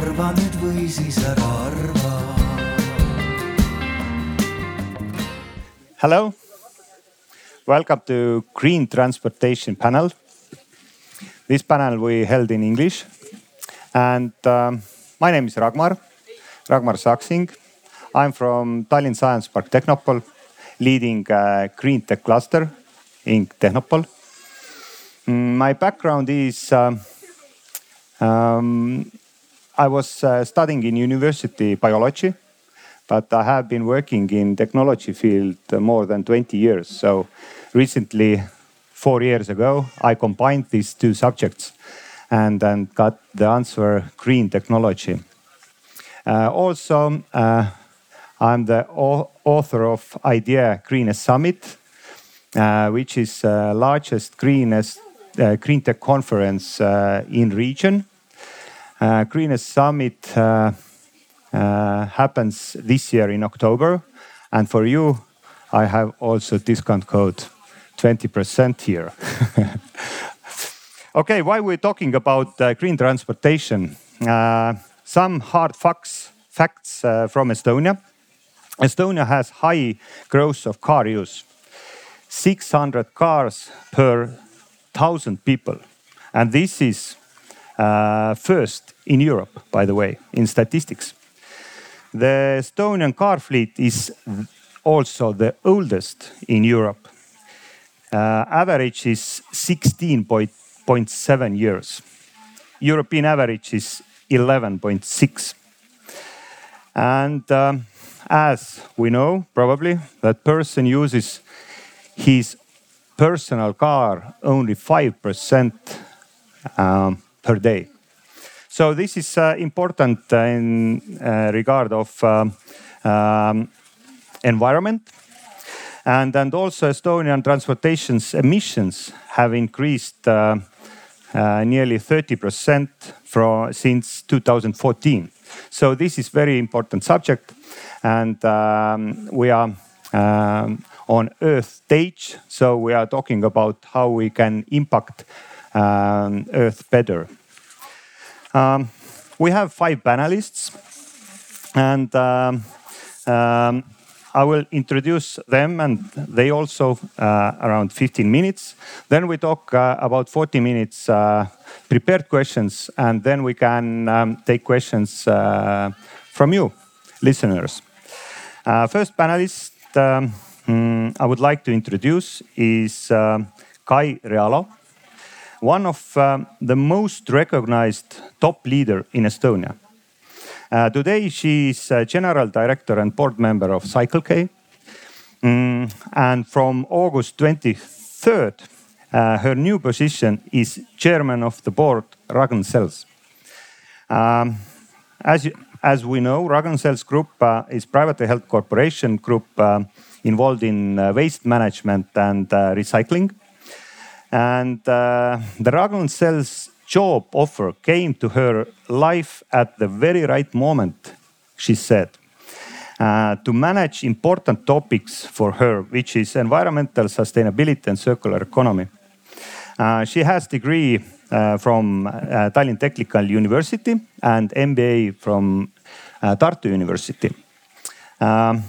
arva nüüd või siis ära arva. Hello, welcome to Green Transportation Panel. This panel we held in English and um, my name is Ragmar, Ragmar Saksing. I'm from Tallinn Science Park Technopole, leading a green tech cluster in Technopole. Mm, my background is um, um, I was uh, studying in university biology, but I have been working in technology field more than 20 years. So recently, four years ago, I combined these two subjects and, and got the answer green technology. Uh, also, uh, I'm the author of IDEA Greenest Summit, uh, which is the largest greenest uh, green tech conference uh, in region. Uh, greenest Summit uh, uh, happens this year in October, and for you, I have also discount code 20% here. okay, why we're talking about uh, green transportation? some hard facts facts from Estonia. Estonia has high growth of car use. 600 cars per thousand people. And this is uh, first in Europe, by the way, in statistics. The Estonian car fleet is also the oldest in Europe. Uh, average is 16.7 years. European average is 11.6. And um, as we know, probably, that person uses his personal car only 5% um, per day. So this is uh, important uh, in uh, regard of um, um, environment. And, and also Estonian transportation's emissions have increased uh, uh, nearly 30% from, since 2014. So this is very important subject and um, we are um, on Earth stage. So we are talking about how we can impact um, Earth better. Um, we have five panelists, and um, um, I will introduce them, and they also uh, around 15 minutes. Then we talk uh, about 40 minutes uh, prepared questions, and then we can um, take questions uh, from you, listeners. Uh, first panelist um, mm, I would like to introduce is uh, Kai Realo, one of um, the most recognized top leader in Estonia. Uh, today, she is general director and board member of Circle K. Mm, and from August 23rd, uh, her new position is chairman of the board, Ragn-Sells. Um, as, as we know, Ragn-Sells Group uh, is privately held corporation group uh, involved in uh, waste management and uh, recycling. And uh, the Ragn-Sells job offer came to her life at the very right moment, she said. Uh, to manage important topics for her, which is environmental sustainability and circular economy. Uh, she has degree uh, from Tallinn Technical University and MBA from Tartu University. Um,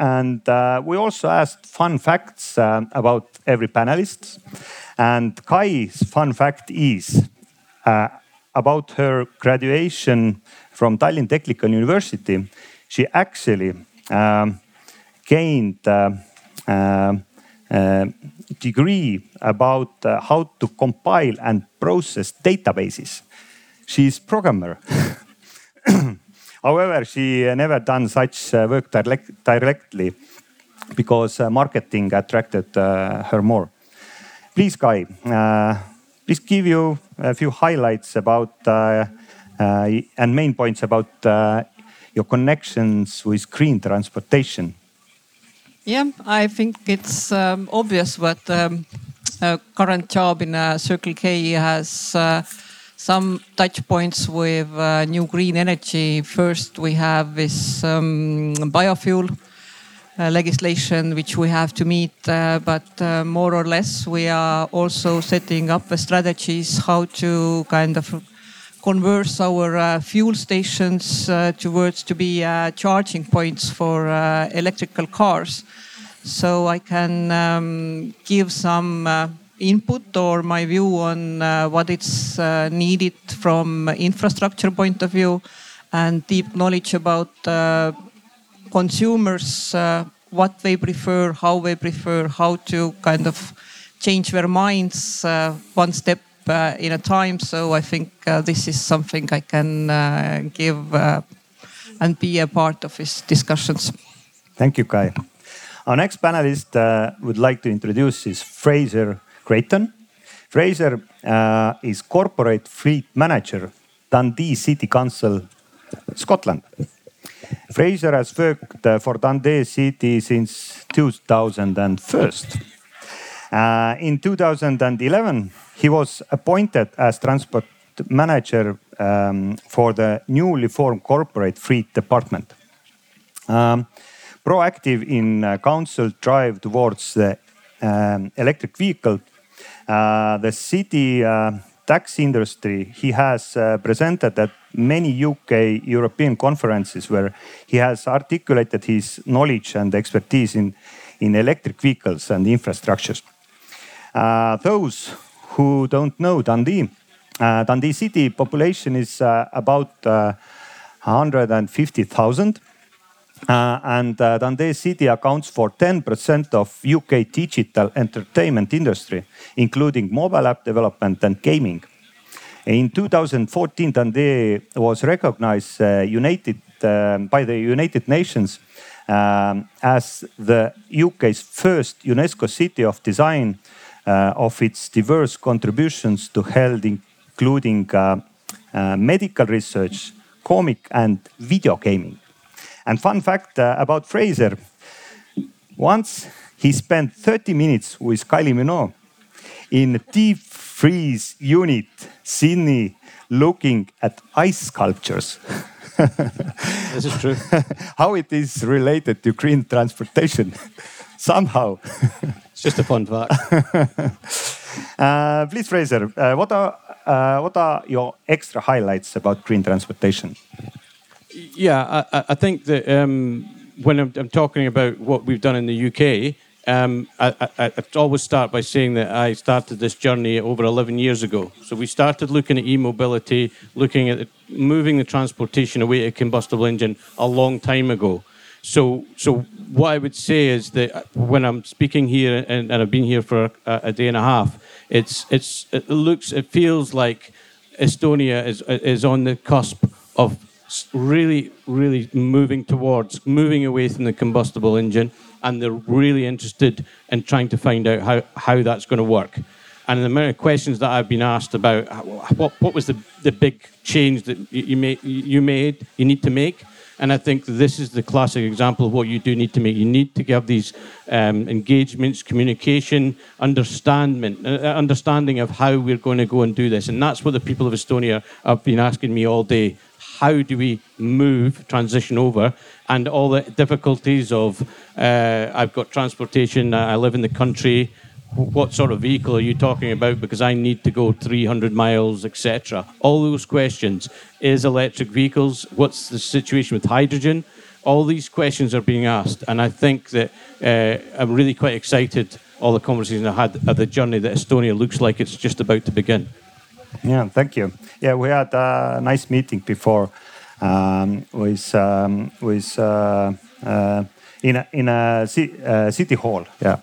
and uh, we also asked fun facts uh, about every panelist. And Kai's fun fact is uh, about her graduation from Tallinn Technical University. She actually um, gained uh, uh, uh, degree about how to compile and process databases. She's programmer. However, she never done such uh, work direct, directly because uh, marketing attracted uh, her more. Please, Kai, please give you a few highlights about and main points about your connections with green transportation. Yeah, I think it's um, obvious what um, current job in uh, Circle K has uh, some touch points with uh, new green energy. First, we have this um, biofuel uh, legislation which we have to meet, uh, but uh, more or less we are also setting up strategies how to kind of converts our uh, fuel stations uh, towards to be uh, charging points for uh, electrical cars. So I can um, give some uh, input or my view on uh, what it's needed from infrastructure point of view and deep knowledge about consumers, what they prefer, how they prefer, how to kind of change their minds one step uh, in a time. So I think uh, this is something I can uh, give and be a part of his discussions. Thank you, Kai. Our next panelist would like to introduce is Fraser Creighton. Fraser is corporate fleet manager, Dundee City Council, Scotland. Fraser has worked for Dundee City since 2001. Uh, in 2011, he was appointed as transport manager um, for the newly formed corporate fleet department. Um, proactive in uh, council drive towards the um, electric vehicle, uh, the city uh, tax industry, he has uh, presented at many UK European conferences where he has articulated his knowledge and expertise in, in electric vehicles and infrastructures. Uh, those who don't know Dundee, uh, Dundee city population is uh, about 150,000. Uh, and uh, Dundee City accounts for 10% of UK digital entertainment industry, including mobile app development and gaming. In 2014, Dundee was recognized uh, United, um, by the United Nations um, as the UK's first UNESCO City of Design uh, of its diverse contributions to health, including uh, uh, medical research, comic and video gaming. And fun fact about Fraser, once he spent 30 minutes with Kylie Minogue in a deep freeze unit, Sydney, looking at ice sculptures. this is true. How it is related to green transportation somehow. it's just a fun fact. uh, please, Fraser, uh, what are uh, what are your extra highlights about green transportation? Yeah, I, I think that um, when I'm, I'm, talking about what we've done in the UK, um, I, I, I, always start by saying that I started this journey over 11 years ago. So we started looking at e-mobility, looking at moving the transportation away to combustible engine a long time ago. So, so what I would say is that when I'm speaking here, and, and I've been here for a, a, day and a half, it's, it's, it looks, it feels like Estonia is, is on the cusp of really, really moving towards, moving away from the combustible engine, and they're really interested in trying to find out how, how that's going to work. And the amount of questions that I've been asked about what, what was the, the big change that you, you, made, you made, you need to make, and I think this is the classic example of what you do need to make. You need to have these um, engagements, communication, understanding, uh, uh, understanding of how we're going to go and do this. And that's what the people of Estonia have been asking me all day. How do we move, transition over, and all the difficulties of uh, I've got transportation, I live in the country, what sort of vehicle are you talking about because I need to go 300 miles, etc. All those questions. Is electric vehicles? What's the situation with hydrogen? All these questions are being asked, and I think that uh, I'm really quite excited. All the conversations I had at the journey that Estonia looks like it's just about to begin. Yeah, thank you. Yeah, we had a nice meeting before um, with um, with uh, uh, in a, in a uh, city hall. Yeah.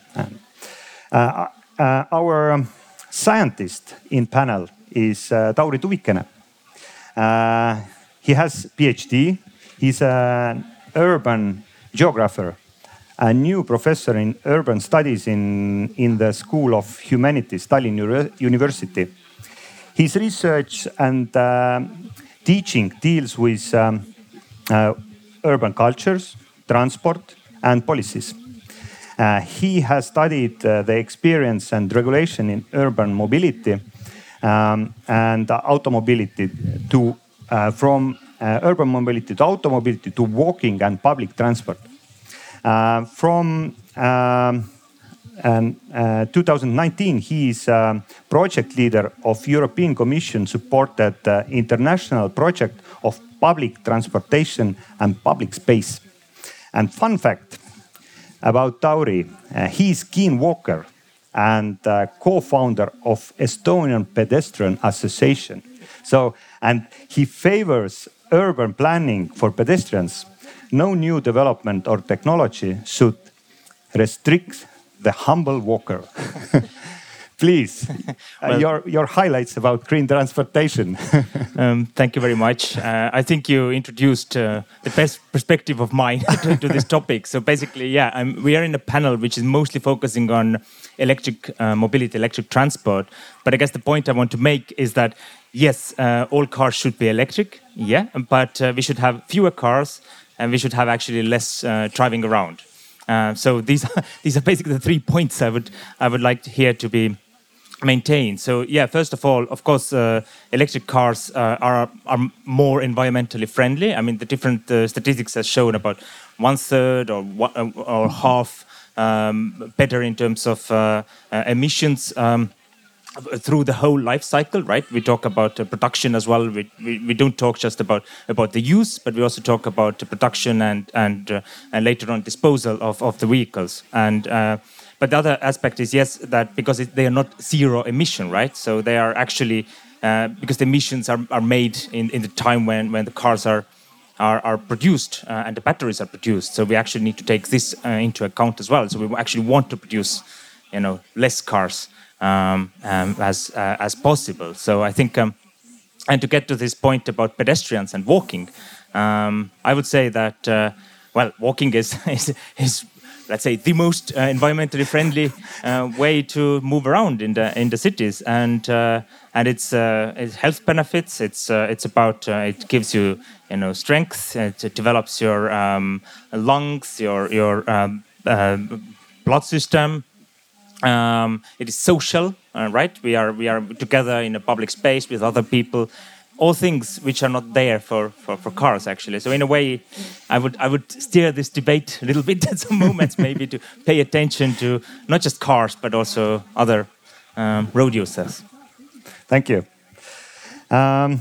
Uh, uh, our um, scientist in panel is uh, Tauri Tuvikene. he has PhD. He's an urban geographer, a new professor in urban studies in, in the School of Humanities, Tallinn University. His research and uh, teaching deals with um, uh, urban cultures, transport, and policies. Uh, he has studied uh, the experience and regulation in urban mobility um, and automobility to uh, from urban mobility to automobility to walking and public transport. From um, and uh, 2019, he is um, project leader of European Commission supported uh, international project of public transportation and public space. And fun fact about Tauri, uh, he is keen walker and uh, co-founder of Estonian Pedestrian Association. So, and he favors urban planning for pedestrians. No new development or technology should restrict the humble walker. Please, uh, Well- your, your highlights about green transportation. Um, thank you very much. Uh, I think you introduced uh, the best perspective of mine to, to this topic. So basically, yeah, I'm, we are in a panel which is mostly focusing on electric uh, mobility, electric transport. But I guess the point I want to make is that yes, uh, all cars should be electric, yeah, but uh, we should have fewer cars and we should have actually less uh, driving around. Uh, so these are, these are basically the three points I would I would like here to be maintained. So yeah, first of all, of course, uh, electric cars uh, are are more environmentally friendly. I mean, the different uh, statistics have shown about one third or one, or half um, better in terms of uh, emissions. Um, through the whole life cycle, right? We talk about uh, production as well. We, we, we don't talk just about about the use, but we also talk about the production and and uh, and later on disposal of, of the vehicles. And uh, but the other aspect is yes that because it, they are not zero emission, right? So they are actually uh, because the emissions are, are made in, in the time when when the cars are are, are produced uh, and the batteries are produced. So we actually need to take this uh, into account as well. So we actually want to produce, you know, less cars um, um, as uh, as possible. So I think, um, and to get to this point about pedestrians and walking, um, I would say that uh, well, walking is is, is let's say the most uh, environmentally friendly uh, way to move around in the in the cities. And uh, and it's uh, it's health benefits. It's it's about it gives you you know strength. It, develops your um, lungs your your um, blood system um, it is social uh, right we are we are together in a public space with other people all things which are not there for, for, for cars actually so in a way i would i would steer this debate a little bit at some moments maybe to pay attention to not just cars but also other um, road users Thank you. Um,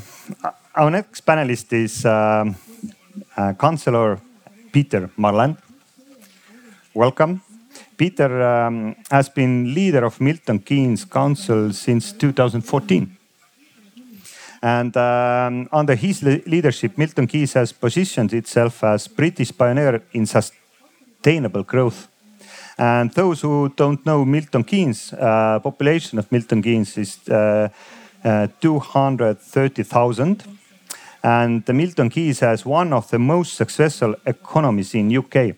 our next panelist is um, uh, Councillor Peter Marland. Welcome. Peter um, has been leader of Milton Keynes Council since 2014. And um, under his le- leadership, Milton Keynes has positioned itself as British pioneer in sustainable growth. And those who don't know Milton Keynes, uh, population of Milton Keynes is uh, uh, 230,000. And Milton Keynes has one of the most successful economies in UK.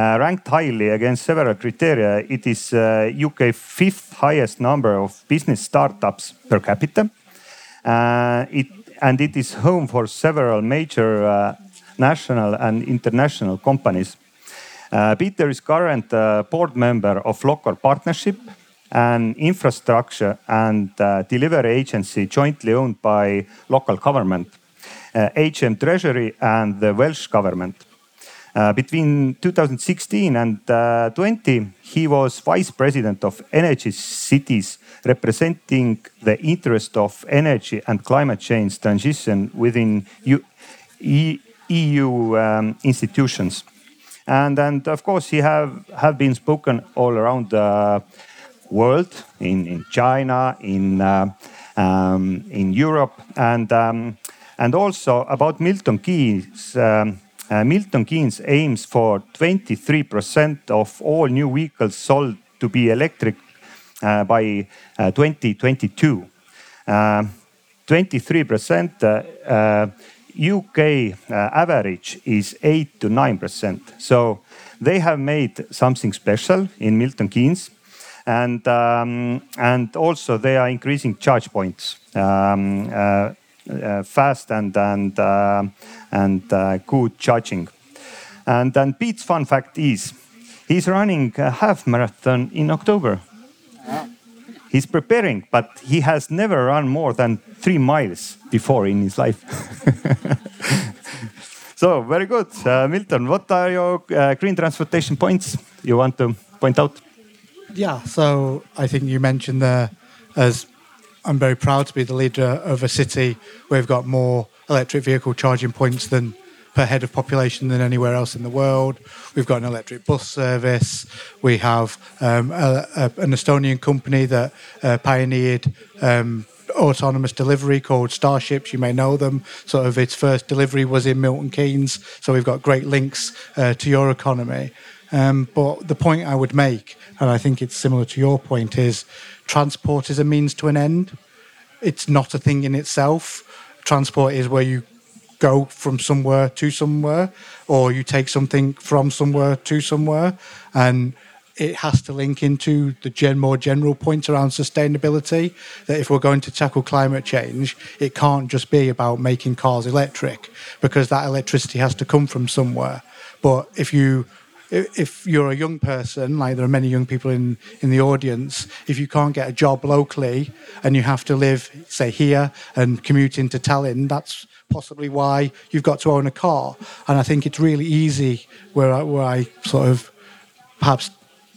Uh, ranked highly against several criteria, it is uh, UK fifth highest number of business startups per capita. Uh, it, and it is home for several major uh, national and international companies. Uh, Peter is current uh, board member of Local Partnership, an infrastructure and delivery agency jointly owned by local government, HM Treasury and the Welsh government. Uh, between 2016 and uh, 20, he was vice president of Energy Cities, representing the interest of energy and climate change transition within U- E- EU um, institutions. And, and of course, he have, have been spoken all around the world, in, in China, in, uh, um, in Europe, and, um, and also about Milton Keynes. Um, Milton Keynes aims for 23% of all new vehicles sold to be electric uh, by uh, 2022. Uh, 23% uh, uh, UK uh, average is 8 to 9%. So they have made something special in Milton Keynes. And, um, and also they are increasing charge points. Um, uh, uh, fast and and uh, good charging. And then Pete's fun fact is, he's running a half marathon in October. He's preparing, but he has never run more than three miles before in his life. so very good, uh, Milton. What are your uh, green transportation points you want to point out? Yeah, so I think you mentioned there, as I'm very proud to be the leader of a city where we've got more electric vehicle charging points than per head of population than anywhere else in the world. We've got an electric bus service. We have um, a, a, an Estonian company that uh, pioneered um, autonomous delivery called Starships. You may know them. Sort of its first delivery was in Milton Keynes. So we've got great links uh, to your economy. Um, but the point I would make, and I think it's similar to your point, is transport is a means to an end. It's not a thing in itself. Transport is where you go from somewhere to somewhere, or you take something from somewhere to somewhere, and it has to link into the gen- more general points around sustainability. That if we're going to tackle climate change, it can't just be about making cars electric, because that electricity has to come from somewhere. But if you if you're a young person, like there are many young people in, in the audience, if you can't get a job locally and you have to live, say, here and commute into Tallinn, that's possibly why you've got to own a car. And I think it's really easy where I, where I sort of perhaps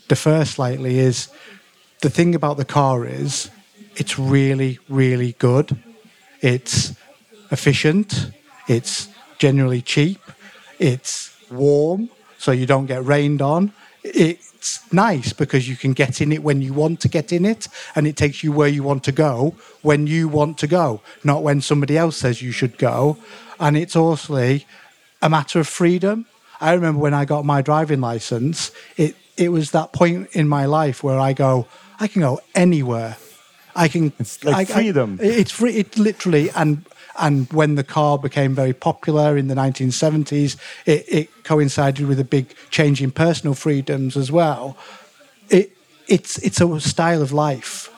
defer slightly is the thing about the car is it's really, really good. It's efficient. It's generally cheap. It's warm so you don't get rained on. It's nice because you can get in it when you want to get in it, and it takes you where you want to go when you want to go, not when somebody else says you should go. And it's also a matter of freedom. I remember when I got my driving license, it, it was that point in my life where I go, I can go anywhere. I can. It's like I- I- freedom. it's free. It literally and and when the car became very popular in the 1970s, it, it coincided with a big change in personal freedoms as well. It it's it's a style of life,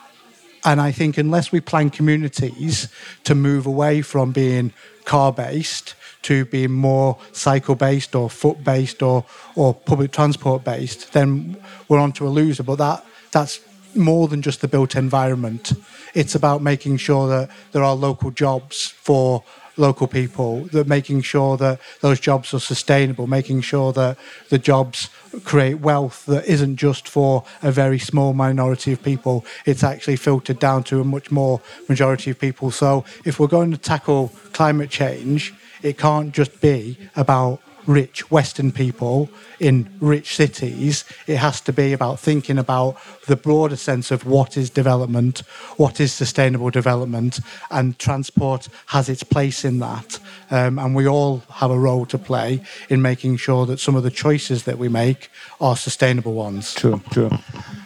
and I think unless we plan communities to move away from being car based to being more cycle based or foot based or or public transport based, then we're onto a loser. But that that's more than just the built environment. It's about making sure that there are local jobs for local people, that making sure that those jobs are sustainable, making sure that the jobs create wealth that isn't just for a very small minority of people. It's actually filtered down to a much more majority of people. So if we're going to tackle climate change, it can't just be about rich Western people in rich cities. It has to be about thinking about the broader sense of what is development, what is sustainable development, and transport has its place in that. Um, and we all have a role to play in making sure that some of the choices that we make are sustainable ones. True, true.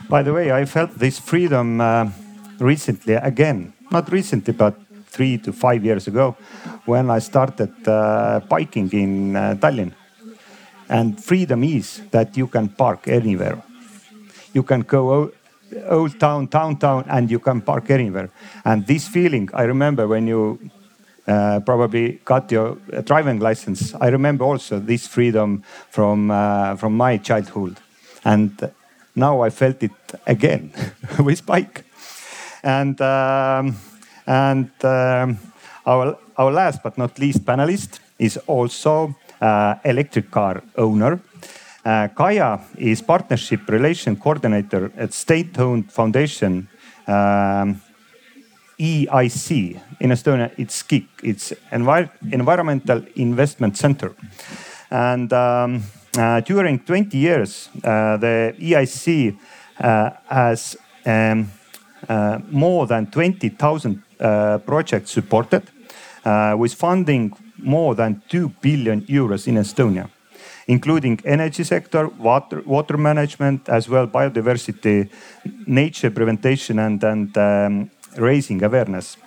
By the way, I felt this freedom uh, recently again. Not recently, but three to five years ago, when I started uh, biking in uh, Tallinn. And freedom is that you can park anywhere. You can go old town, downtown, and you can park anywhere. And this feeling, I remember when you uh, probably got your driving license. I remember also this freedom from uh, from my childhood, and now I felt it again with bike. And um, and um, our our last but not least panelist is also uh, electric car owner. Uh, Kaia is partnership relation coordinator at state-owned foundation. Um, EIC in Estonia, it's KIK, it's Envir- Environmental Investment Center. And um, uh, during 20 years, uh, the EIC uh, has um, uh, more than 20,000 uh, projects supported uh, with funding more than 2 billion euros in Estonia including energy sector, water, water management, as well biodiversity, nature prevention, and, and um, raising awareness.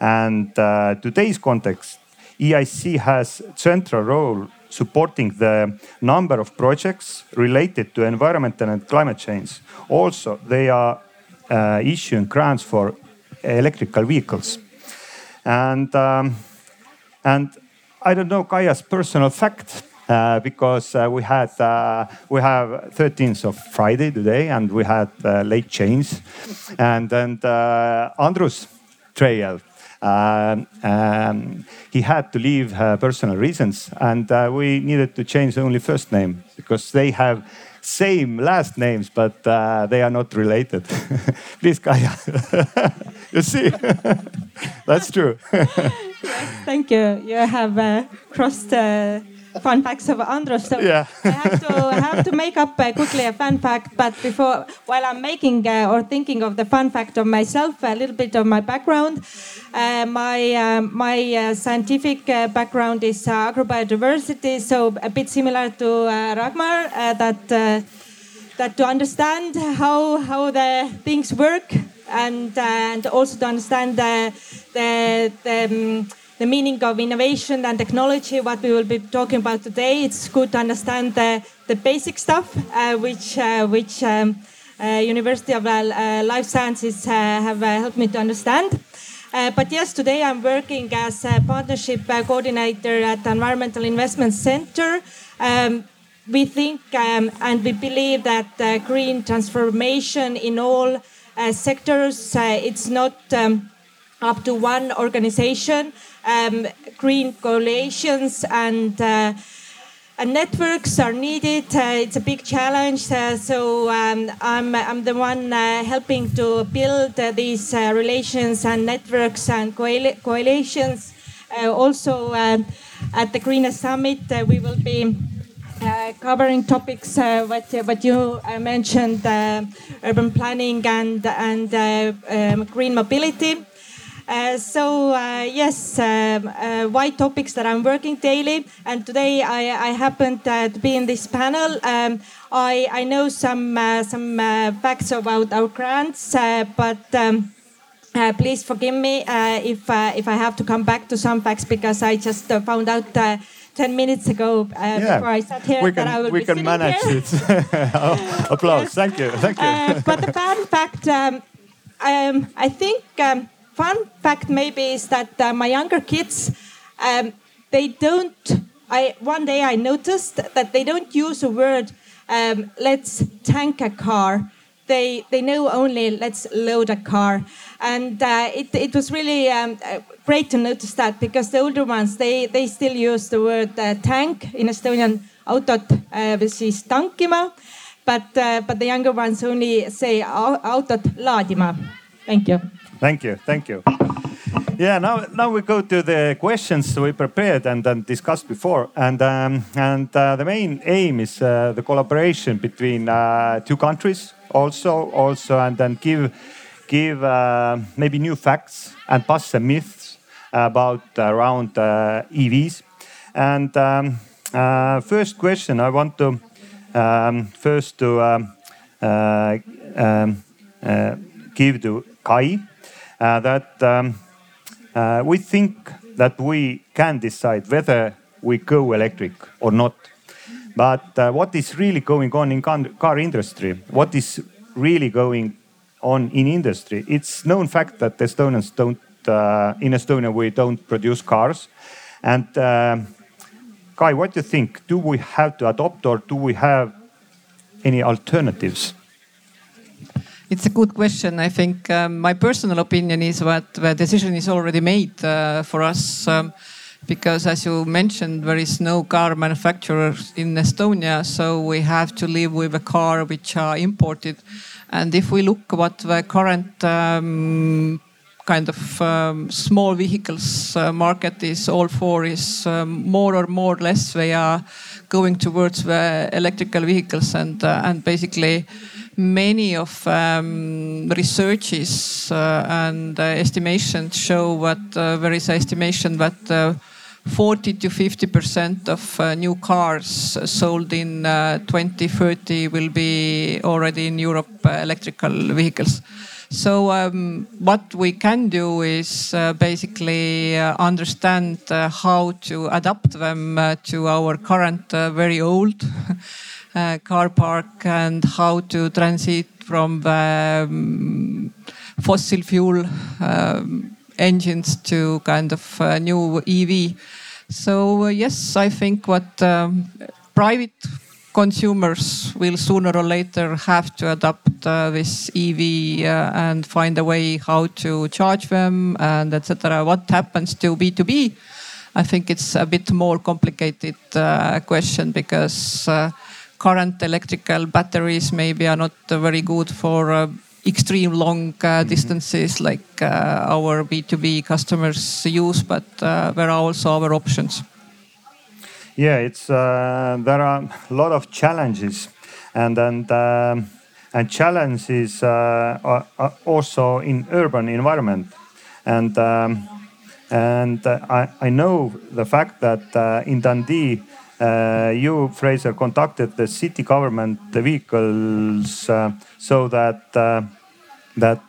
And uh, today's context, EIC has central role supporting the number of projects related to environmental and climate change. Also, they are uh, issuing grants for electrical vehicles. And, um, and I don't know Kaya's personal fact, uh, because uh, we had uh, we have 13th of Friday today, and we had uh, late change, and and uh, Andrus Trail. Um, um, he had to leave uh, personal reasons, and we needed to change only first name because they have same last names, but uh, they are not related. Please, Kaya. you see, that's true. yes, Thank you. You have uh, crossed uh, fun facts of Andrus. So Yeah. I have to I have to make up uh, quickly a fun fact. But before, while I'm making uh, or thinking of the fun fact of myself, a little bit of my background. Uh, my um, my uh, scientific uh, background is uh, agrobiodiversity, so a bit similar to uh, Ragnar. Uh, that uh, that to understand how how the things work and uh, and also to understand the the the, um, the meaning of innovation and technology what we will be talking about today it's good to understand the the basic stuff uh, which uh, which um, uh, University of uh, uh, Life Sciences uh, have helped me to understand. But yes, today I'm working as a partnership coordinator at the Environmental Investment Center. Um, we think um, and we believe that green transformation in all sectors, it's not um, up to one organization. Um, green coalitions and uh, and networks are needed. Uh, it's a big challenge. Uh, so um, I'm, I'm the one uh, helping to build uh, these uh, relations and networks and coali- coalitions. Uh, also, at the Greenest Summit, we will be covering topics what, what you mentioned, urban planning and, and um, green mobility. Uh, so uh, yes, um, uh, why topics that I'm working daily, and today I, I happened uh, to be in this panel. Um, I, I know some uh, some uh, facts about our grants, uh, but um, uh, please forgive me uh, if uh, if I have to come back to some facts because I just uh, found out uh, ten minutes ago uh, before I sat here we that can, I will we can manage here. it. Applause. Thank you. Thank you. Uh, but the fun fact, um, um, I think, um, fun fact maybe is that uh, my younger kids, um, they don't. I one day I noticed that they don't use a word. Um, let's tank a car. They they know only let's load a car, and uh, it it was really um, uh, great to notice that because the older ones they they still use the word uh, tank in Estonian autot uh, tankima but uh, but the younger ones only say "Au- autot laadima. Thank you. Thank you. Thank you. Yeah, now now we go to the questions we prepared and, and discussed before, and um, and uh, the main aim is uh, the collaboration between uh, two countries, also also, and then give give uh, maybe new facts and bust some myths about around uh, EVs. And um, uh, first question, I want to um, first to um, uh, um, uh, give to Kai uh, that um, uh, we think that we can decide whether we go electric or not. But uh, what is really going on in car- industry? What is really going on in industry? It's known fact that Estonians don't, uh, in Estonia, we don't produce cars. And um Kai, what do you think? Do we have to adopt or do we have any alternatives? It's a good question. I think um, my personal opinion is that the decision is already made uh, for us. Um, because as you mentioned, there is no car manufacturer in Estonia, so we have to live with a car which are imported. And if we look what the current um, kind of um, small vehicles uh, market is all for is um, more or more or less they are going towards the electrical vehicles and uh, and basically many of um, researches uh, and uh, estimations show that uh, there is estimation that uh, 40 to 50 percent of uh, new cars sold in uh, 2030 will be already in Europe electrical vehicles. So um, what we can do is basically understand how to adapt them to our current very old car park and how to transit from um, fossil fuel um, engines to kind of uh, new EV. So uh, yes, I think what um, private consumers will sooner or later have to adopt uh, this EV uh, and find a way how to charge them and etc. What happens to B2B? I think it's a bit more complicated uh, question because uh, current electrical batteries maybe are not very good for uh, extreme long uh, distances like uh, our B2B customers use, but uh, there are also other options. Yeah, it's uh, there are a lot of challenges, and and um, and challenges uh, are, are also in urban environment, and um, and I I know the fact that in Dundee. Uh, you, Fraser, contacted the city government vehicles uh, so that uh, that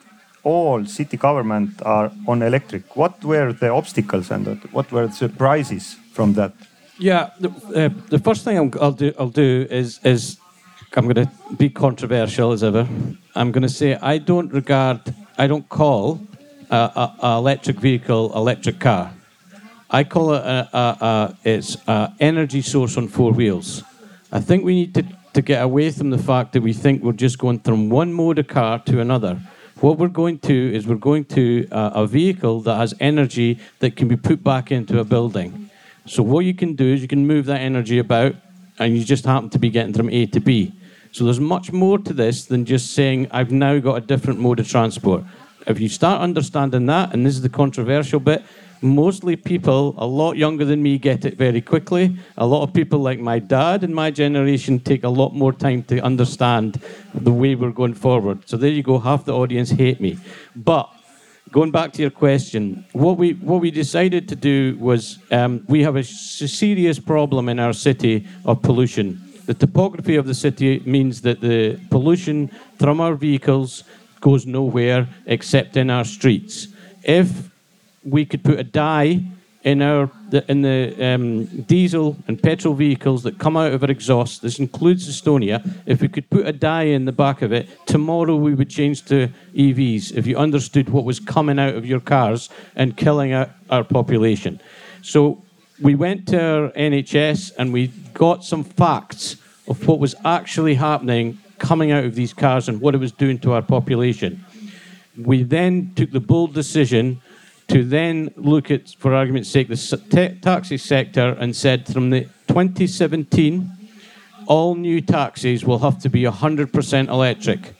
all city government are on electric. What were the obstacles and what were the surprises from that? Yeah, the, uh, the first thing I'm, I'll do, I'll do is, is I'm going to be controversial as ever. I'm going to say I don't regard, I don't call a, a, a electric vehicle electric car. I call it a, a, a it's a energy source on four wheels. I think we need to, to get away from the fact that we think we're just going from one mode of car to another. What we're going to is we're going to uh, a vehicle that has energy that can be put back into a building. So what you can do is you can move that energy about, and you just happen to be getting from A to B. So there's much more to this than just saying I've now got a different mode of transport. If you start understanding that, and this is the controversial bit, mostly people a lot younger than me get it very quickly. A lot of people like my dad and my generation take a lot more time to understand the way we're going forward. So there you go, half the audience hate me. But going back to your question, what we what we decided to do was um, we have a serious problem in our city of pollution. The topography of the city means that the pollution from our vehicles goes nowhere except in our streets. If we could put a dye in our the, in the um, diesel and petrol vehicles that come out of our exhaust. This includes Estonia. If we could put a dye in the back of it, tomorrow we would change to EVs. If you understood what was coming out of your cars and killing our, our population, so we went to our NHS and we got some facts of what was actually happening coming out of these cars and what it was doing to our population. We then took the bold decision to then look at, for argument's sake, the ta- taxi sector and said from the 2017, all new taxis will have to be 100% electric.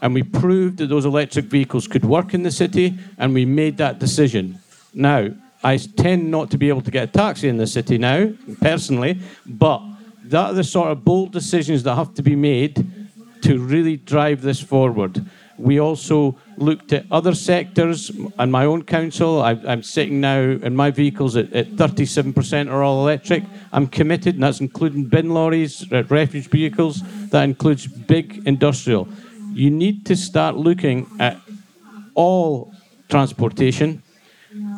And we proved that those electric vehicles could work in the city, and we made that decision. Now, I tend not to be able to get a taxi in the city now, personally, but that are the sort of bold decisions that have to be made to really drive this forward. We also looked at other sectors and my own council. I, I'm sitting now in my vehicles at, at 37% are all electric. I'm committed, and that's including bin lorries, refuge vehicles, that includes big industrial. You need to start looking at all transportation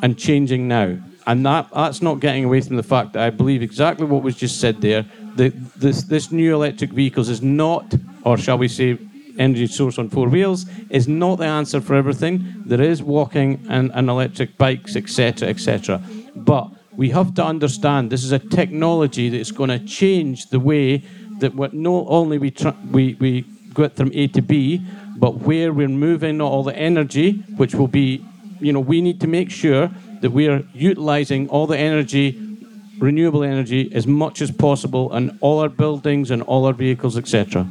and changing now. And that, that's not getting away from the fact that I believe exactly what was just said there. The, this, this new electric vehicles is not, or shall we say, energy source on four wheels, is not the answer for everything. There is walking and, and electric bikes, etc., etc. But we have to understand this is a technology that's going to change the way that what not only we, tr- we, we get from A to B, but where we're moving all the energy, which will be, you know, we need to make sure that we are utilizing all the energy, renewable energy, as much as possible in all our buildings and all our vehicles, etc.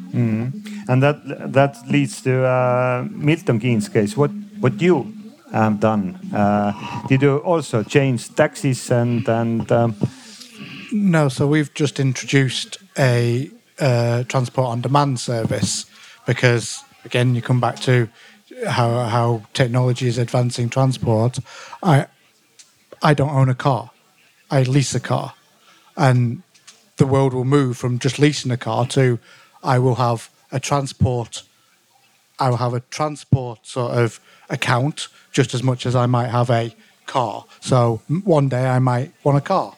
And that that leads to uh, Milton Keynes case. What what you have done? Uh, did you also change taxes and and um, No, so we've just introduced a uh, transport on demand service because, again, you come back to how how technology is advancing transport. I I don't own a car; I lease a car, and the world will move from just leasing a car to I will have a transport. I will have a transport sort of account just as much as I might have a car. So one day I might want a car.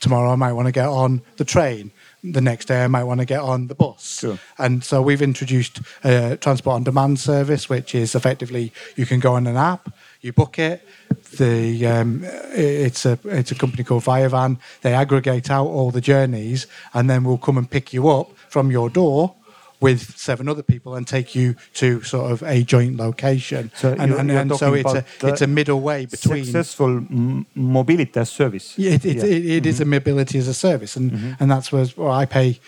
Tomorrow I might want to get on the train. The next day I might want to get on the bus. Sure. And so we've introduced a transport on demand service, which is effectively you can go on an app, you book it. The um, it's a it's a company called ViaVan. They aggregate out all the journeys, and then we'll come and pick you up from your door with seven other people and take you to sort of a joint location. So and you're- and, you're and so it's a it's a middle way between. successful m- mobility as service? Yeah, it, it, Yeah. Mm-hmm. it, it is a mobility as a service, and and that's where well, I pay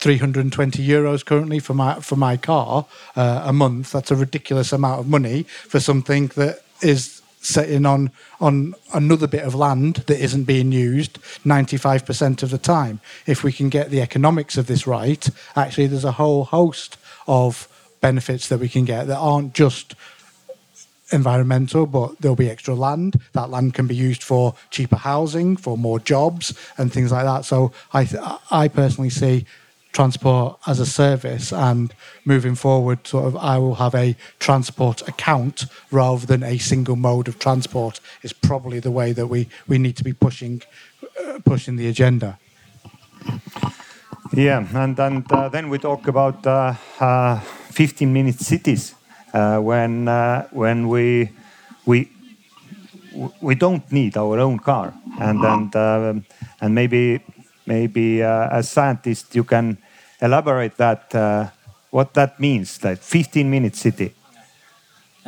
320 euros currently for my for my car uh, a month. That's a ridiculous amount of money for something that is sitting on on another bit of land that isn't being used 95% of the time. If we can get the economics of this right, actually there's a whole host of benefits that we can get that aren't just environmental, but there'll be extra land. That land can be used for cheaper housing, for more jobs, and things like that. So I, I personally see transport as a service, and moving forward, sort of, I will have a transport account rather than a single mode of transport. Is probably the way that we we need to be pushing uh, pushing the agenda. Yeah, and and uh, then we talk about uh, uh, 15 minute cities uh, when uh, when we we we don't need our own car, and and um, and maybe maybe uh, as scientist you can elaborate that what that means, that 15 minute city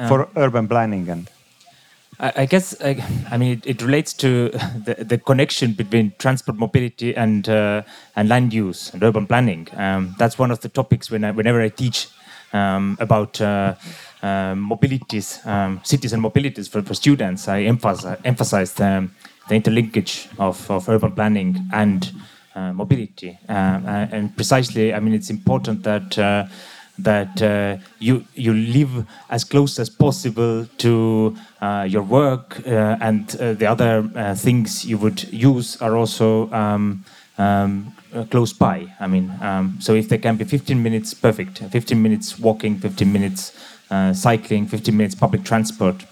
for urban planning and. I, I guess I, I mean it, it relates to the, the connection between transport mobility and uh, and land use and urban planning. Um, that's one of the topics when I, whenever I teach um, about uh, um, mobilities, um, cities and mobilities for, for students. I emphasize, emphasize the, the interlinkage of, of urban planning and uh, mobility. Uh, and precisely, I mean, it's important that uh, that uh, you you live as close as possible to uh, your work uh, and the other things you would use are also um, um, close by. I mean, um, so if there can be 15 minutes, perfect. 15 minutes walking, 15 minutes cycling, 15 minutes public transport.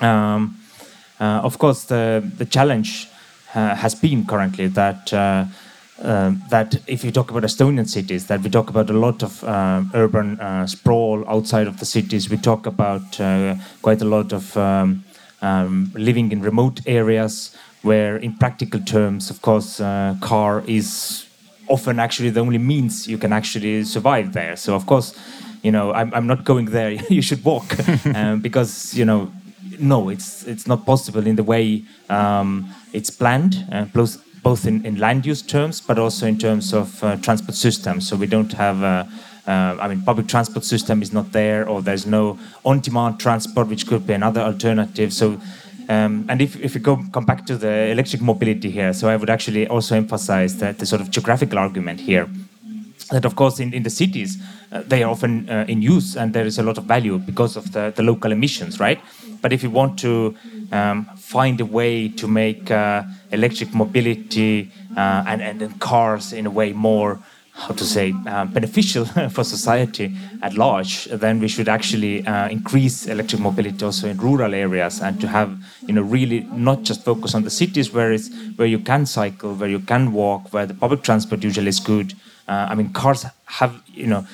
Um, of course, the the challenge has been currently that um, that if you talk about Estonian cities, that we talk about a lot of uh, urban uh, sprawl outside of the cities. We talk about uh, quite a lot of um, um, living in remote areas where, in practical terms, of course, uh, car is often actually the only means you can actually survive there. So, of course, you know, I'm, I'm not going there. you should walk um, because you know, no, it's it's not possible in the way um, it's planned. Uh, plus, both in, in land use terms, but also in terms of uh, transport systems. So we don't have, uh, uh, I mean, public transport system is not there, or there's no on-demand transport, which could be another alternative. So, um, and if, if we go come back to the electric mobility here, so I would actually also emphasize that the sort of geographical argument here that of course in, in the cities they are often uh, in use and there is a lot of value because of the, the local emissions right? But if you want to um, find a way to make uh, electric mobility uh, and, and cars in a way more how to say uh, beneficial for society at large then we should actually uh, increase electric mobility also in rural areas and to have you know really not just focus on the cities where it's where you can cycle where you can walk where the public transport usually is good. Uh, I mean, cars have, you know,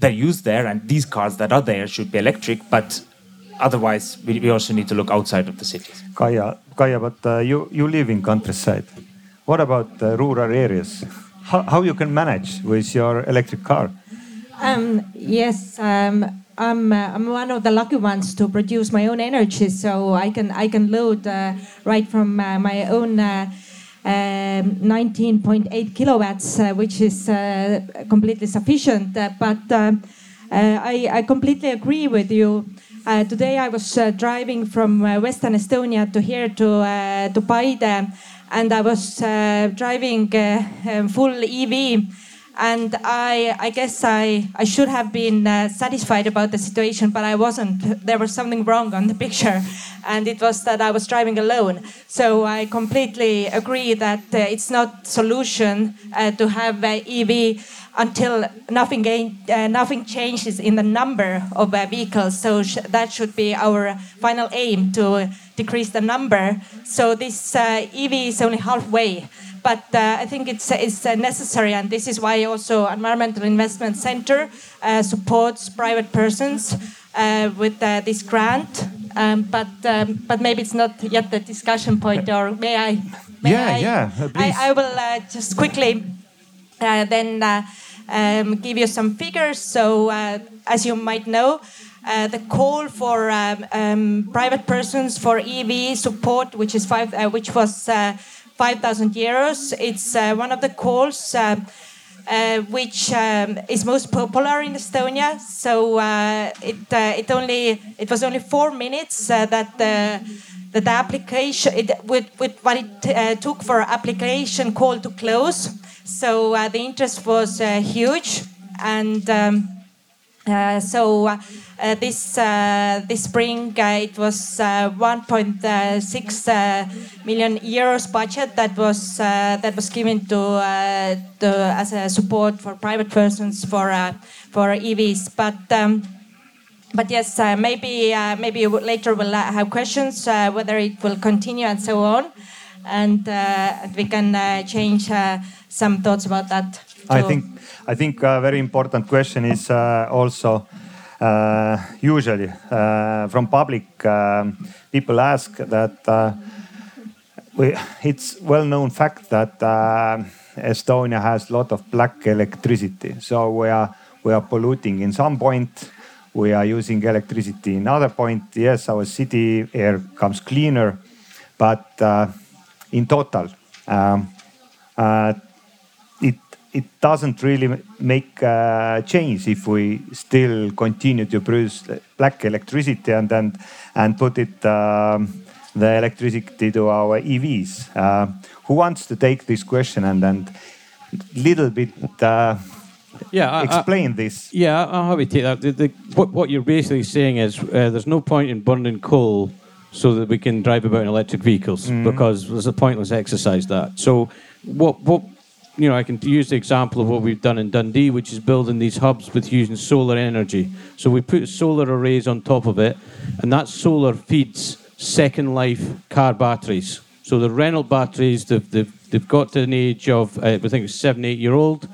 they're used there, and these cars that are there should be electric, but otherwise, we, we also need to look outside of the cities. Kaya, Kaya but uh, you, you live in countryside. What about uh, rural areas? How, how you can manage with your electric car? Um, yes, um, I'm, uh, I'm one of the lucky ones to produce my own energy, so I can I can load uh, right from uh, my own uh, 19.8 um, kilowatts, uh, which is uh, completely sufficient. Uh, but I, I, completely agree with you. today I was driving from Western Estonia to here to to Paide, and I was driving um, full EV and I, I guess I, I should have been uh, satisfied about the situation, but I wasn't. There was something wrong on the picture, and it was that I was driving alone. So I completely agree that uh, it's not solution uh, to have EV until nothing uh, nothing changes in the number of uh, vehicles. So sh that should be our final aim to decrease the number. So this uh, EV is only halfway but uh, I think it's, it's uh, necessary, and this is why also Environmental Investment Center uh, supports private persons with this grant. Um, but um, but maybe it's not yet the discussion point, or may I? May yeah, I, yeah, please. I, I will just quickly then um, give you some figures. So as you might know. Uh, the call for um, um, private persons for EV support, which is five, uh, which was uh, 5,000 euros. It's uh, one of the calls uh, uh, which um, is most popular in Estonia. So uh, it uh, it only it was only four minutes uh, that the that the application it, with with what it took for application call to close. So the interest was huge, and um, so. Uh, this uh, this spring uh, it was 1.6 million euros budget that was that was given to, to as a support for private persons for for EVs, but. Um, but yes, uh, maybe uh, maybe later we'll have questions uh, whether it will continue and so on, and we can change some thoughts about that. I think I think a very important question is also usually uh, from public, um, people ask that uh, we, it's well-known fact that Estonia has a lot of black electricity. So we are we are polluting in some point. We are using electricity in other point. Yes, our city air comes cleaner, but uh, in total, um, uh, it doesn't really make a change if we still continue to produce black electricity and and, and put it um, the electricity to our EVs. Uh, who wants to take this question and and little bit uh, yeah, explain this? Yeah, I'll have you take that. The, the, what, what you're basically saying is uh, there's no point in burning coal so that we can drive about in electric vehicles mm. because there's a pointless exercise that. So what what you know, I can use the example of what we've done in Dundee, which is building these hubs with using solar energy. So we put solar arrays on top of it, and that solar feeds second life car batteries. So the Renault batteries, they've, they've, they've got to an age of, uh, I think seven, eight year old.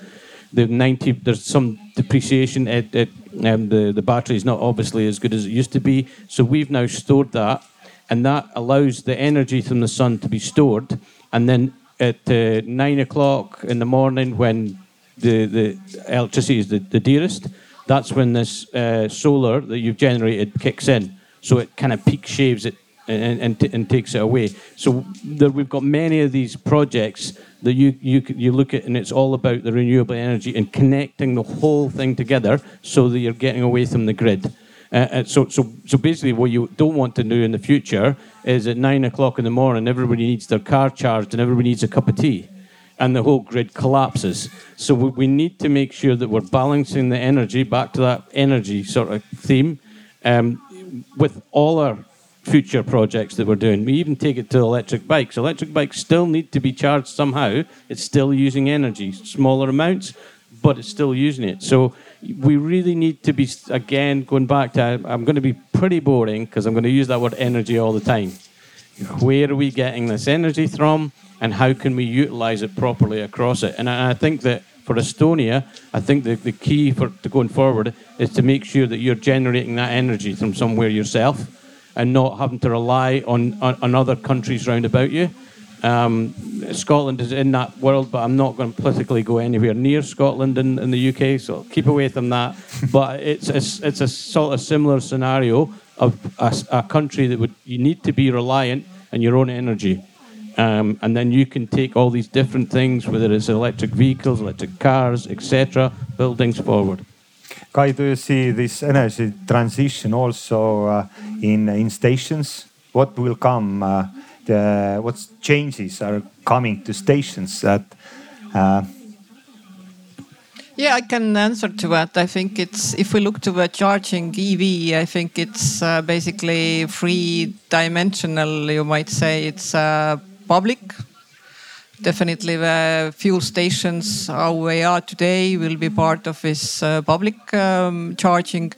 The 90, there's some depreciation. It, it, um, the, the battery is not obviously as good as it used to be. So we've now stored that, and that allows the energy from the sun to be stored. And then at uh, nine o'clock in the morning when the, the electricity is the, the dearest, that's when this uh, solar that you've generated kicks in. So it kind of peak shaves it and, and, and takes it away. So there, we've got many of these projects that you, you, you look at, and it's all about the renewable energy and connecting the whole thing together so that you're getting away from the grid. Uh, uh, so, so, so basically, what you don't want to do in the future is at nine o'clock in the morning, everybody needs their car charged and everybody needs a cup of tea, and the whole grid collapses. So we, we need to make sure that we're balancing the energy back to that energy sort of theme um, with all our future projects that we're doing. We even take it to electric bikes. Electric bikes still need to be charged somehow. It's still using energy, smaller amounts, but it's still using it. So we really need to be again going back to i'm going to be pretty boring because i'm going to use that word energy all the time. Where are we getting this energy from and how can we utilize it properly across it? And i, think that for estonia i think the, the key for to going forward is to make sure that you're generating that energy from somewhere yourself and not having to rely on, on, on other countries round about you um, Scotland is in that world, but I'm not going to politically go anywhere near Scotland in, in the UK, so keep away from that. but it's, it's, it's a sort of similar scenario of a, a, country that would you need to be reliant on your own energy. Um, and then you can take all these different things, whether it's electric vehicles, electric cars, etc., buildings forward. Kai, do you see this energy transition also uh, in in stations? What will come? Uh, the, what changes are coming to stations that uh, yeah, I can answer to that. I think it's if we look to the charging EV, I think it's uh, basically three dimensional. You might say it's uh, public, definitely the fuel stations how they are today will be part of this uh, public um, charging.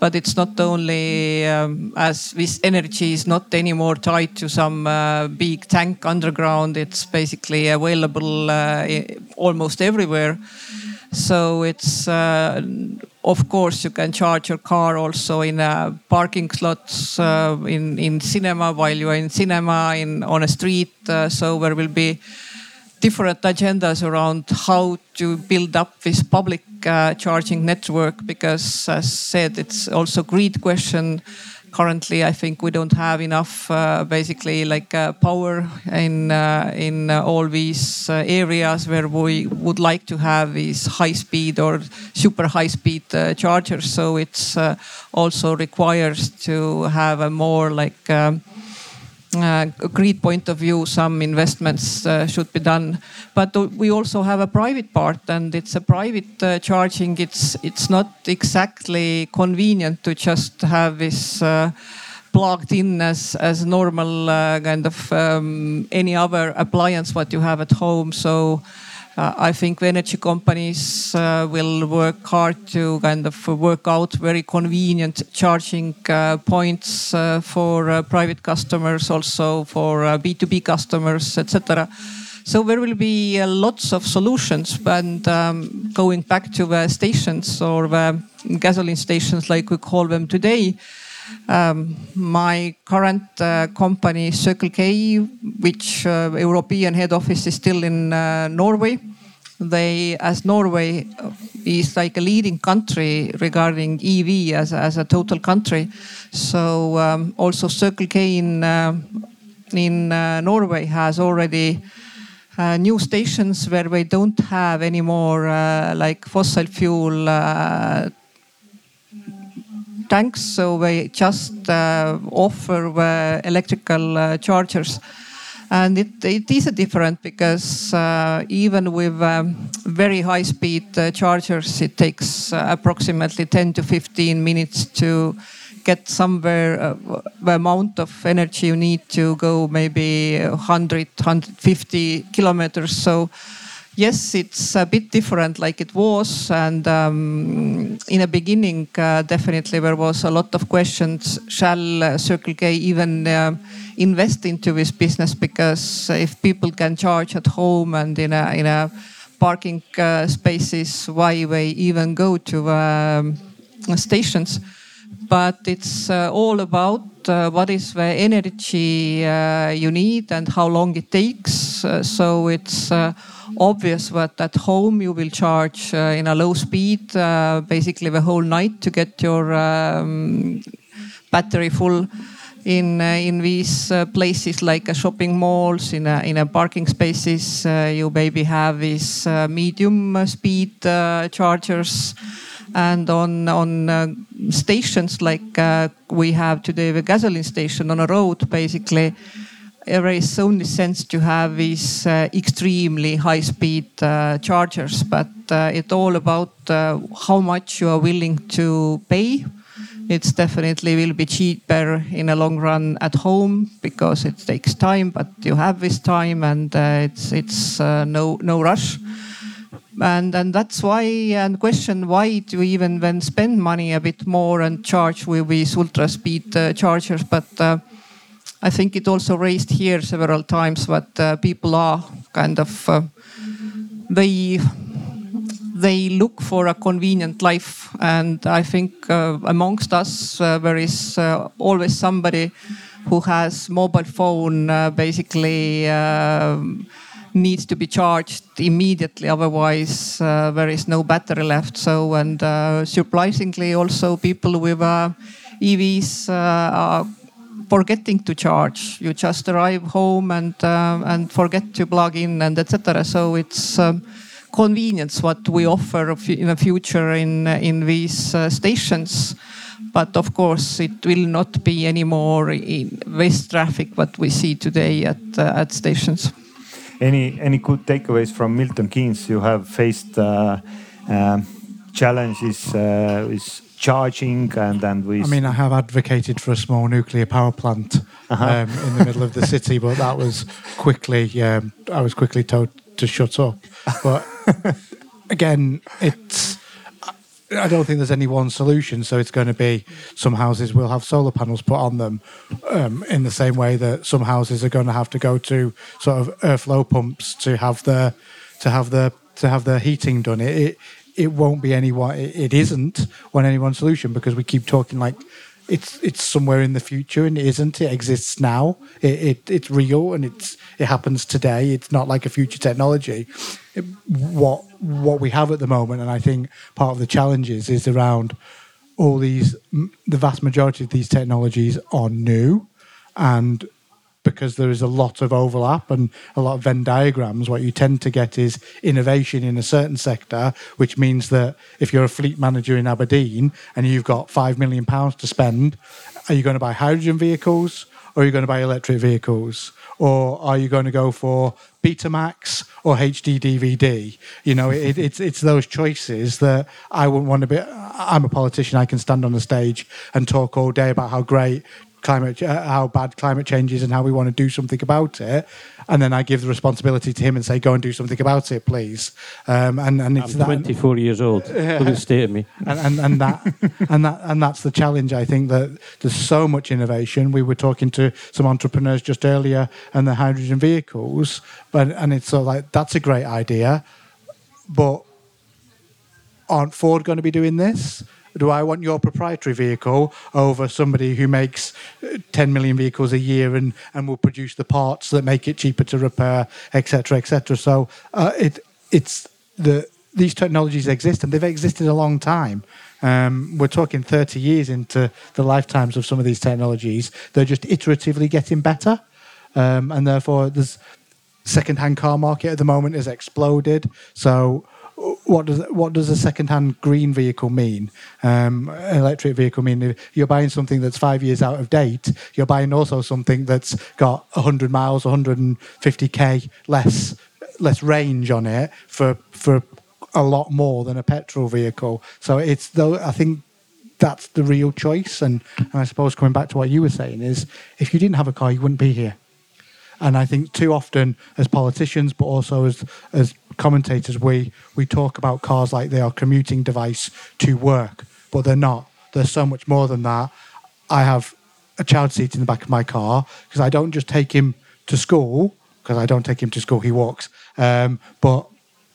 But it's not only um, as this energy is not anymore tied to some uh, big tank underground. It's basically available uh, almost everywhere. So it's uh, of course you can charge your car also in uh, parking slots uh, in in cinema while you are in cinema in on a street so there will be different agendas around how to build up this public uh, charging network because as said it's also great question currently, I think we don't have enough, uh, basically, like uh, power in uh, in uh, all these uh, areas where we would like to have these high speed or super high speed chargers. So it's also requires to have a more like. Um, grid point of view, some investments uh, should be done. But we also have a private part, and it's a private uh, charging. It's it's not exactly convenient to just have this uh, plugged in as as normal uh, kind of um, any other appliance what you have at home. So uh, I think energy companies uh, will work hard to kind of work out very convenient charging uh, points uh, for uh, private customers, also for B2B uh, customers, etc. So there will be lots of solutions. And um, going back to the stations or the gasoline stations, like we call them today, um, my current uh, company, Circle K, which uh, European head office is still in uh, Norway. They, as Norway is like a leading country regarding EV as, as a total country. So um, also Circle K in uh, in uh, Norway has already uh, new stations where they don't have any more uh, like fossil fuel uh, tanks, so they just uh, offer uh, electrical uh, chargers. And it, it is different because uh, even with um, very high speed uh, chargers, it takes uh, approximately 10 to 15 minutes to get somewhere the amount of energy you need to go maybe 100, 150 kilometers. So yes, it's a bit different like it was. And um, in the beginning, uh, definitely there was a lot of questions. Shall uh, Circle K even uh, invest into this business? Because if people can charge at home and in a, in a parking uh, spaces, why they even go to um, stations? But it's uh, all about uh, what is the energy you need and how long it takes. so it's obvious that at home you will charge uh, in a low speed uh, basically the whole night to get your um, battery full in uh, in these uh, places like uh, shopping malls in a, in a parking spaces uh, you maybe have these medium speed chargers and on on stations like we have today the gasoline station on a road basically there is only sense to have these uh, extremely high speed uh, chargers, but uh, it's all about uh, how much you are willing to pay. It's definitely will be cheaper in a long run at home because it takes time, but you have this time and uh, it's it's uh, no no rush. And and that's why and question why we even then spend money a bit more and charge with these ultra speed chargers, but I think it also raised here several times that uh, people are kind of uh, they they look for a convenient life, and I think uh, amongst us uh, there is uh, always somebody who has mobile phone uh, basically. Um, needs to be charged immediately otherwise there is no battery left so and surprisingly also people with evs are forgetting to charge. You just arrive home and uh, and forget to plug in and etc. So it's um, convenience what we offer in the future in in these uh, stations. But of course, it will not be anymore in this traffic what we see today at uh, at stations. Any any good takeaways from Milton Keynes? You have faced uh, um, challenges uh, with charging and and we. I mean, I have advocated for a small nuclear power plant uh-huh. um, in the middle of the city, but that was quickly. Um, I was quickly told to shut up. But again, it's. I don't think there's any one solution. So it's going to be some houses will have solar panels put on them, um, in the same way that some houses are going to have to go to sort of airflow pumps to have the to have the to have their heating done. It, it it won't be any one. It isn't one any one solution because we keep talking like it's it's somewhere in the future and it isn't. It exists now. It, it it's real and it's it happens today. It's not like a future technology. It, what what we have at the moment, and I think part of the challenges is around all these, the vast majority of these technologies are new, and because there is a lot of overlap and a lot of Venn diagrams, what you tend to get is innovation in a certain sector, which means that if you're a fleet manager in Aberdeen and you've got five million pounds to spend, are you going to buy hydrogen vehicles or are you going to buy electric vehicles? Or are you going to go for Betamax or HD DVD? You know, it, it's it's those choices that I wouldn't want to be. I'm a politician. I can stand on the stage and talk all day about how great climate, uh, how bad climate change is, and how we want to do something about it. And then I give the responsibility to him and say, "Go and do something about it, please." Um, and and it's I'm that, 24 years old. Look at state of me. and, and, and that and that and that's the challenge. I think that there's so much innovation. We were talking to some entrepreneurs just earlier, and the hydrogen vehicles, but and it's sort of like that's a great idea, but aren't Ford going to be doing this? Do I want your proprietary vehicle over somebody who makes uh, 10 million vehicles a year and, and will produce the parts that make it cheaper to repair, etc., etc.? So uh, it it's the these technologies exist and they've existed a long time. Um, we're talking 30 years into the lifetimes of some of these technologies. They're just iteratively getting better, um, and therefore there's second-hand car market at the moment has exploded. So what does what does a second-hand green vehicle mean? Um, electric vehicle mean you're buying something that's five years out of date. You're buying also something that's got 100 miles, 150k less less range on it for for a lot more than a petrol vehicle. So it's though I think that's the real choice. And, and I suppose coming back to what you were saying is if you didn't have a car, you wouldn't be here. And I think too often as politicians, but also as as commentators, we we talk about cars like they are commuting device to work, but they're not. There's so much more than that. I have a child seat in the back of my car because I don't just take him to school because I don't take him to school. He walks. Um, but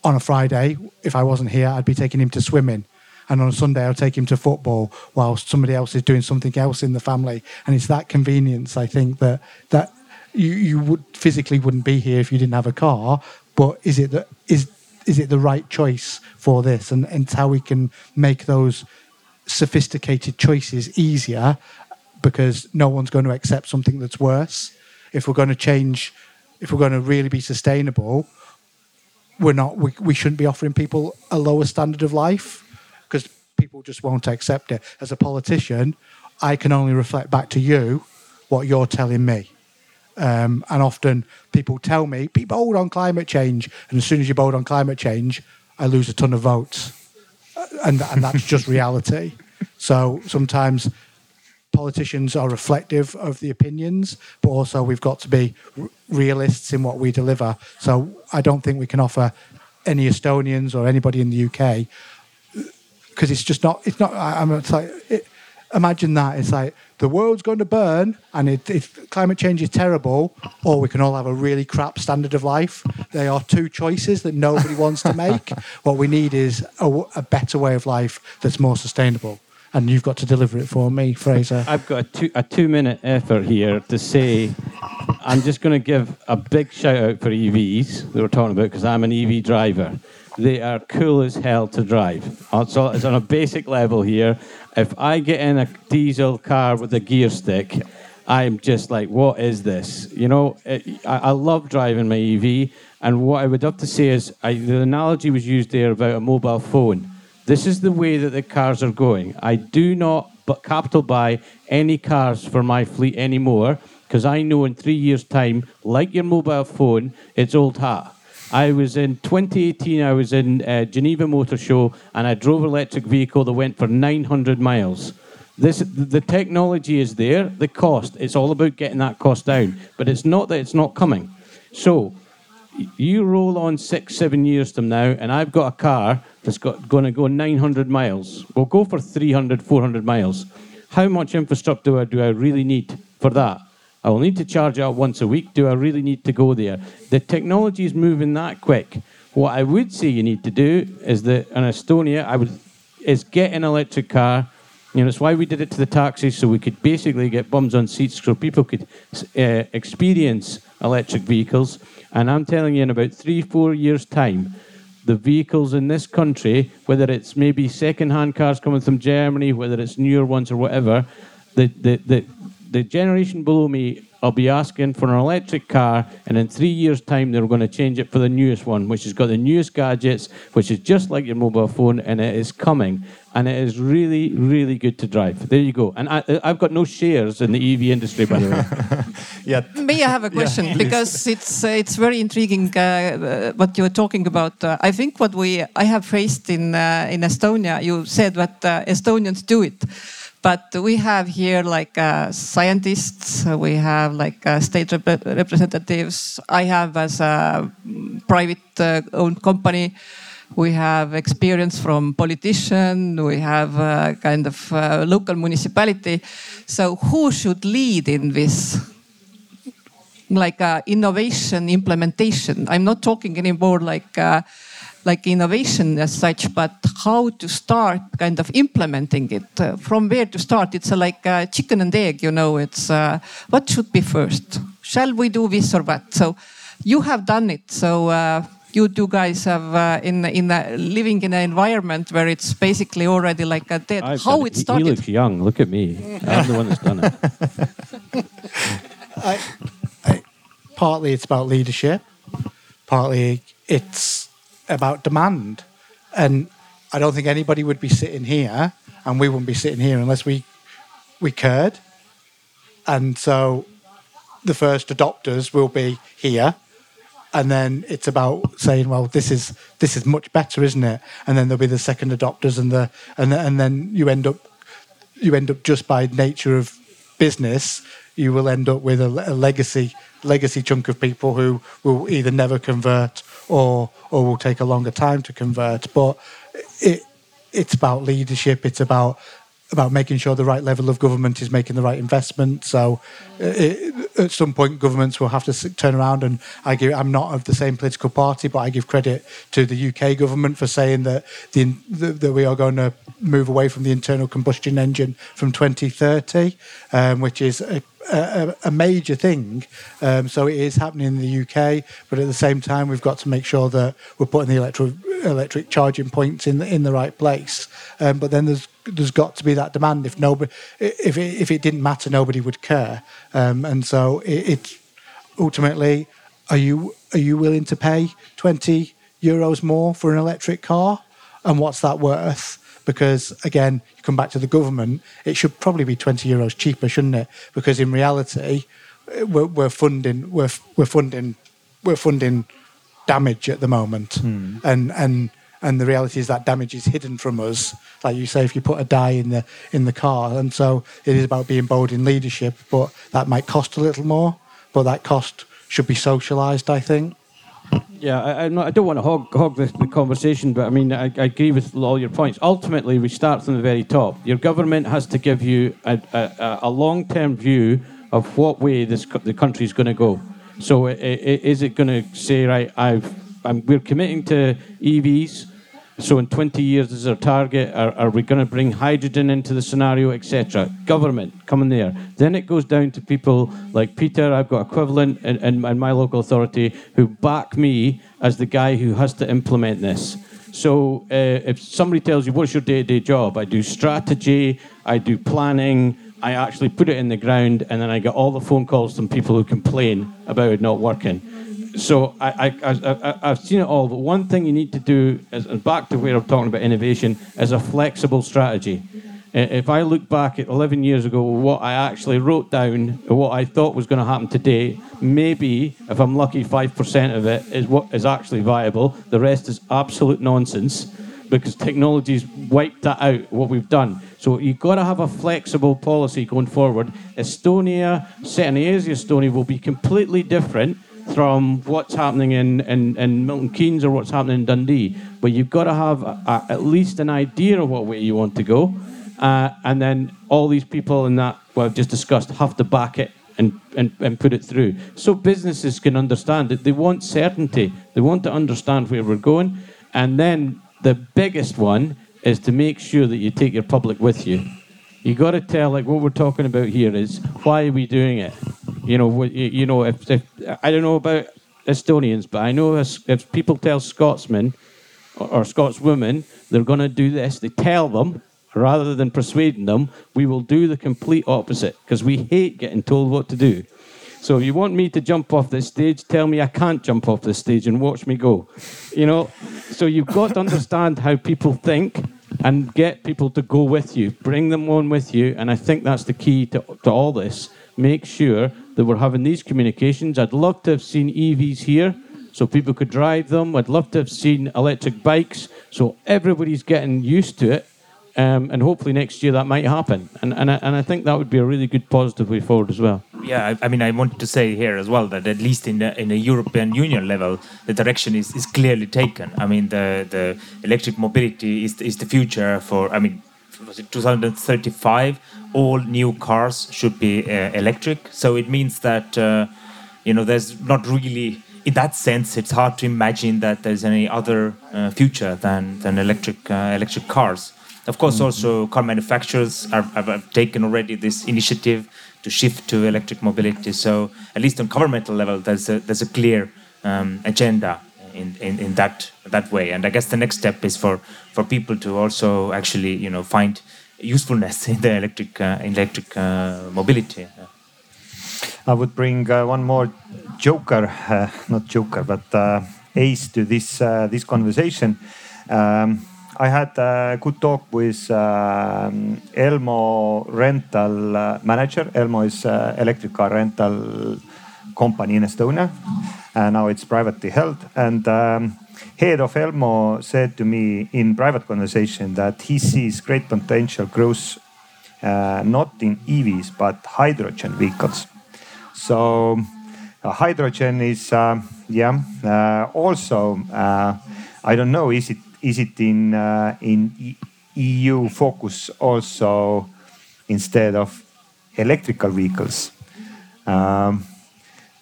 on a Friday, if I wasn't here, I'd be taking him to swimming. And on a Sunday, I'll take him to football while somebody else is doing something else in the family. And it's that convenience, I think, that that you, you would physically wouldn't be here if you didn't have a car. But is it the, is is it the right choice for this? And, and how we can make those sophisticated choices easier because no one's going to accept something that's worse. If we're going to change, if we're going to really be sustainable, we're not. We, we shouldn't be offering people a lower standard of life because people just won't accept it. As a politician, I can only reflect back to you what you're telling me. Um, and often people tell me, be bold on climate change. And as soon as you're bold on climate change, I lose a ton of votes. Uh, And, and that's just reality. So sometimes politicians are reflective of the opinions, but also we've got to be realists in what we deliver. So I don't think we can offer any Estonians or anybody in the UK because it's just not. It's not. I- I'm it's like it, imagine that. It's like the world's going to burn, and it, if climate change is terrible, or we can all have a really crap standard of life. They are two choices that nobody wants to make. What we need is a better way of life that's more sustainable. And you've got to deliver it for me, Fraser. I've got a two, a two minute effort here to say I'm just going to give a big shout out for EVs that we're talking about because I'm an EV driver. They are cool as hell to drive. So it's on a basic level here. If I get in a diesel car with a gear stick, I'm just like, what is this? You know, it, I, I love driving my EV. And what I would have to say is, I, the analogy was used there about a mobile phone. This is the way that the cars are going. I do not but capital buy any cars for my fleet anymore because I know in three years' time, like your mobile phone, it's old hat. I was in 2018. I was in uh, Geneva Motor Show, and I drove an electric vehicle that went for 900 miles. This, the technology is there. The cost, it's all about getting that cost down. But it's not that it's not coming. So you roll on six, seven years from now, and I've got a car that's got going to go 900 miles. We'll go for 300, 400 miles. How much infrastructure do I really need for that? I will need to charge up once a week. Do I really need to go there? The technology is moving that quick. What I would say you need to do is that in Estonia, I would is get an electric car. You know, it's why we did it to the taxis, so we could basically get bums on seats so people could uh, experience electric vehicles. And I'm telling you, in about three, four years' time, the vehicles in this country, whether it's maybe second-hand cars coming from Germany, whether it's newer ones or whatever, the the the, the generation below me I'll be asking for an electric car, and in three years' time, they're going to change it for the newest one, which has got the newest gadgets, which is just like your mobile phone, and it is coming. And it is really, really good to drive. There you go. And I, I've got no shares in the EV industry, by the way. Yeah. May I have a question because it's uh, it's very intriguing uh, uh, what you were talking about. Uh, I think what we I have faced in uh, in Estonia. You said that uh, Estonians do it, but we have here like uh, scientists. uh, We have like uh, state rep- representatives. I have as a mm, private uh, owned company. We have experience from politician. We have uh, kind of uh, local municipality. So who should lead in this? like innovation implementation. I'm not talking anymore like like innovation as such, but how to start kind of implementing it. Uh, from where to start? It's uh, like uh, chicken and egg, you know. It's uh, what should be first? Shall we do this or what? So you have done it. So. Uh, you two guys have uh, in in a, living in an environment where it's basically already like a dead. I've How it He- He started? looks young. Look at me. I'm the one that's done it. I, I, partly it's about leadership, partly it's about demand. And I don't think anybody would be sitting here, and we wouldn't be sitting here unless we we cared. And so the first adopters will be here. And then it's about saying, well, this is this is much better, isn't it? And then there'll be the second adopters, and the and and then you end up you end up just by nature of business, you will end up with a, a legacy legacy chunk of people who will either never convert or or will take a longer time to convert. But it it's about leadership. It's about about making sure the right level of government is making the right investment. So, uh, it, at some point, governments will have to turn around and I give. I'm not of the same political party, but I give credit to the UK government for saying that the that, we are going to move away from the internal combustion engine from 2030, um, which is a, a, a major thing. Um, so it is happening in the UK, but at the same time, we've got to make sure that we're putting the electric electric charging points in the, in the right place. Um, but then there's there's got to be that demand. If nobody, if it, if it didn't matter, nobody would care. Um, and so it, it's ultimately, are you are you willing to pay twenty euros more for an electric car? And what's that worth? Because again, you come back to the government, it should probably be twenty euros cheaper, shouldn't it? Because in reality, we're, we're funding we're we're funding we're funding damage at the moment, and and and the reality is that damage is hidden from us. Like you say, if you put a die in the in the car, and so it is about being bold in leadership, but that might cost a little more, but that cost should be socialised. I think. Yeah, I, not, I don't want to hog, hog the, conversation, but I mean, I, I agree with all your points. Ultimately, we start from the very top. Your government has to give you a, a, a long term view of what way this the country is going to go. So, i- i- is it going to say, right, I've, I'm, we're committing to EVs, so in 20 years is our target. Are, are we going to bring hydrogen into the scenario, etc.? Government coming there. Then it goes down to people like Peter. I've got equivalent in, in, in my local authority who back me as the guy who has to implement this. So uh, if somebody tells you what's your day-to-day job, I do strategy, I do planning. I actually put it in the ground, and then I get all the phone calls from people who complain about it not working so I, I, I've seen it all, but one thing you need to do, is, back to where I'm talking about innovation, is a flexible strategy. If I look back at 11 years ago, what I actually wrote down, what I thought was going to happen today, maybe, if I'm lucky, 5% of it is what is actually viable. The rest is absolute nonsense because technology's wiped that out, what we've done. So you've got to have a flexible policy going forward. Estonia, certainly as Estonia, will be completely different from what's happening in, in, in Milton Keynes or what's happening in Dundee. But you've got to have a, a, at least an idea of what way you want to go. Uh, and then all these people in that, what I've just discussed, have to back it and, and, and put it through. So businesses can understand that They want certainty, they want to understand where we're going. And then the biggest one is to make sure that you take your public with you. You got to tell, like what we're talking about here is why are we doing it? You know, you know, if, if I don't know about Estonians, but I know if, if people tell Scotsmen or, or Scotswomen, they're going to do this. They tell them rather than persuading them, we will do the complete opposite because we hate getting told what to do. So if you want me to jump off this stage, tell me I can't jump off this stage and watch me go. You know, so you've got to understand how people think and get people to go with you, bring them on with you, and I think that's the key to, to all this. Make sure that we're having these communications. I'd love to have seen EVs here so people could drive them. I'd love to have seen electric bikes so everybody's getting used to it um, and hopefully next year that might happen. And, and, I, and I think that would be a really good positive way forward as well. Yeah, I, I mean, I want to say here as well that at least in the, in a European Union level, the direction is, is clearly taken. I mean, the, the electric mobility is, is the future for, I mean, was it 2035? All new cars should be uh, electric. So it means that, uh, you know, there's not really in that sense, it's hard to imagine that there's any other uh, future than than electric uh, electric cars. Of course, mm-hmm. also car manufacturers are, have taken already this initiative to shift to electric mobility. So at least on governmental level, there's a, there's a clear um, agenda in, in, in that that way. And I guess the next step is for, for people to also actually you know find usefulness in the electric uh, electric uh, mobility. I would bring uh, one more joker, uh, not joker, but uh, ace to this uh, this conversation. Um, I had a good talk with um, Elmo rental manager. Elmo is electric car rental company in Estonia. and now it's privately held. And um, head of Elmo said to me in private conversation that he sees great potential growth uh, not in EVs but hydrogen vehicles. So uh, hydrogen is uh, yeah uh, also I don't know is it is it in uh, in EU focus also instead of electrical vehicles? Um, uh,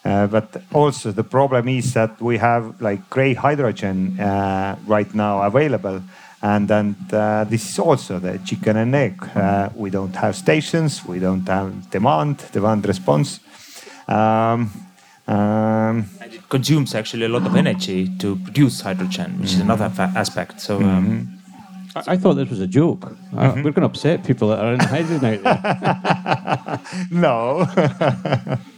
but also the problem is that we have like gray hydrogen uh, right now available. And then uh, this is also the chicken and egg. Uh, we don't have stations, we don't have demand, demand response. Um, um, and it consumes actually a lot of energy to produce hydrogen, which is another aspect. So. Um, mm-hmm. I, I thought this was a joke. Mm-hmm. Uh, we're going to upset people that are in hydrogen out there. no.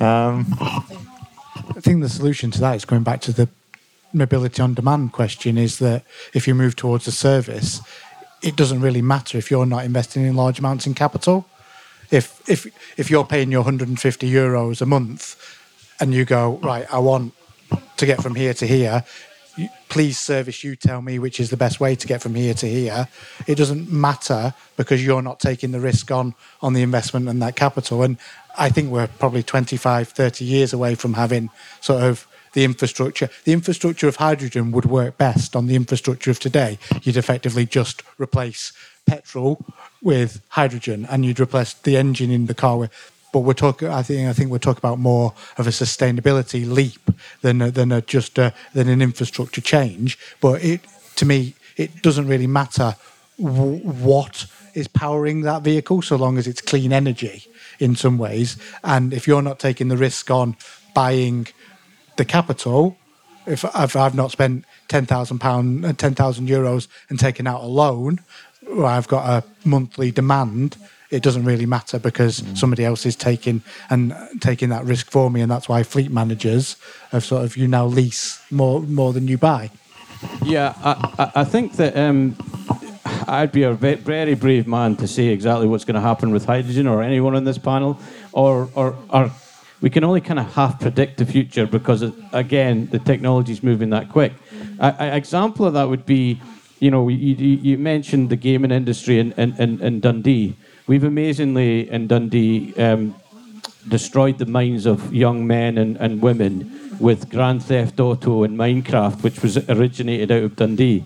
um, I think the solution to that is going back to the mobility on demand question is that if you move towards a service, it doesn't really matter if you're not investing in large amounts in capital. If if if you're paying your 150 euros a month and you go right i want to get from here to here please service you tell me which is the best way to get from here to here. It doesn't matter because you're not taking the risk on on the investment and that capital. And i think we're probably 25 30 years away from having sort of the infrastructure. The infrastructure of hydrogen would work best on the infrastructure of today. You'd effectively just replace petrol with hydrogen and you'd replace the engine in the car with but we're talking i think i think we're talking about more of a sustainability leap than a, than a just a, than an infrastructure change. But it to me it doesn't really matter w- what is powering that vehicle so long as it's clean energy in some ways. And if you're not taking the risk on buying the capital if, if I've not spent ten thousand pound, uh, ten thousand euros, and taken out a loan, I've got a monthly demand, it doesn't really matter because mm. somebody else is taking and taking that risk for me, and that's why fleet managers have sort of you now lease more more than you buy. Yeah, I, I think that um, I'd be a very brave man to say exactly what's going to happen with hydrogen or anyone on this panel, or or, or we can only kind of half predict the future because again the technology is moving that quick. An example of that would be you know, you, you mentioned the gaming industry in, in, in, Dundee. We've amazingly in Dundee um, destroyed the minds of young men and, and women with Grand Theft Auto and Minecraft, which was originated out of Dundee.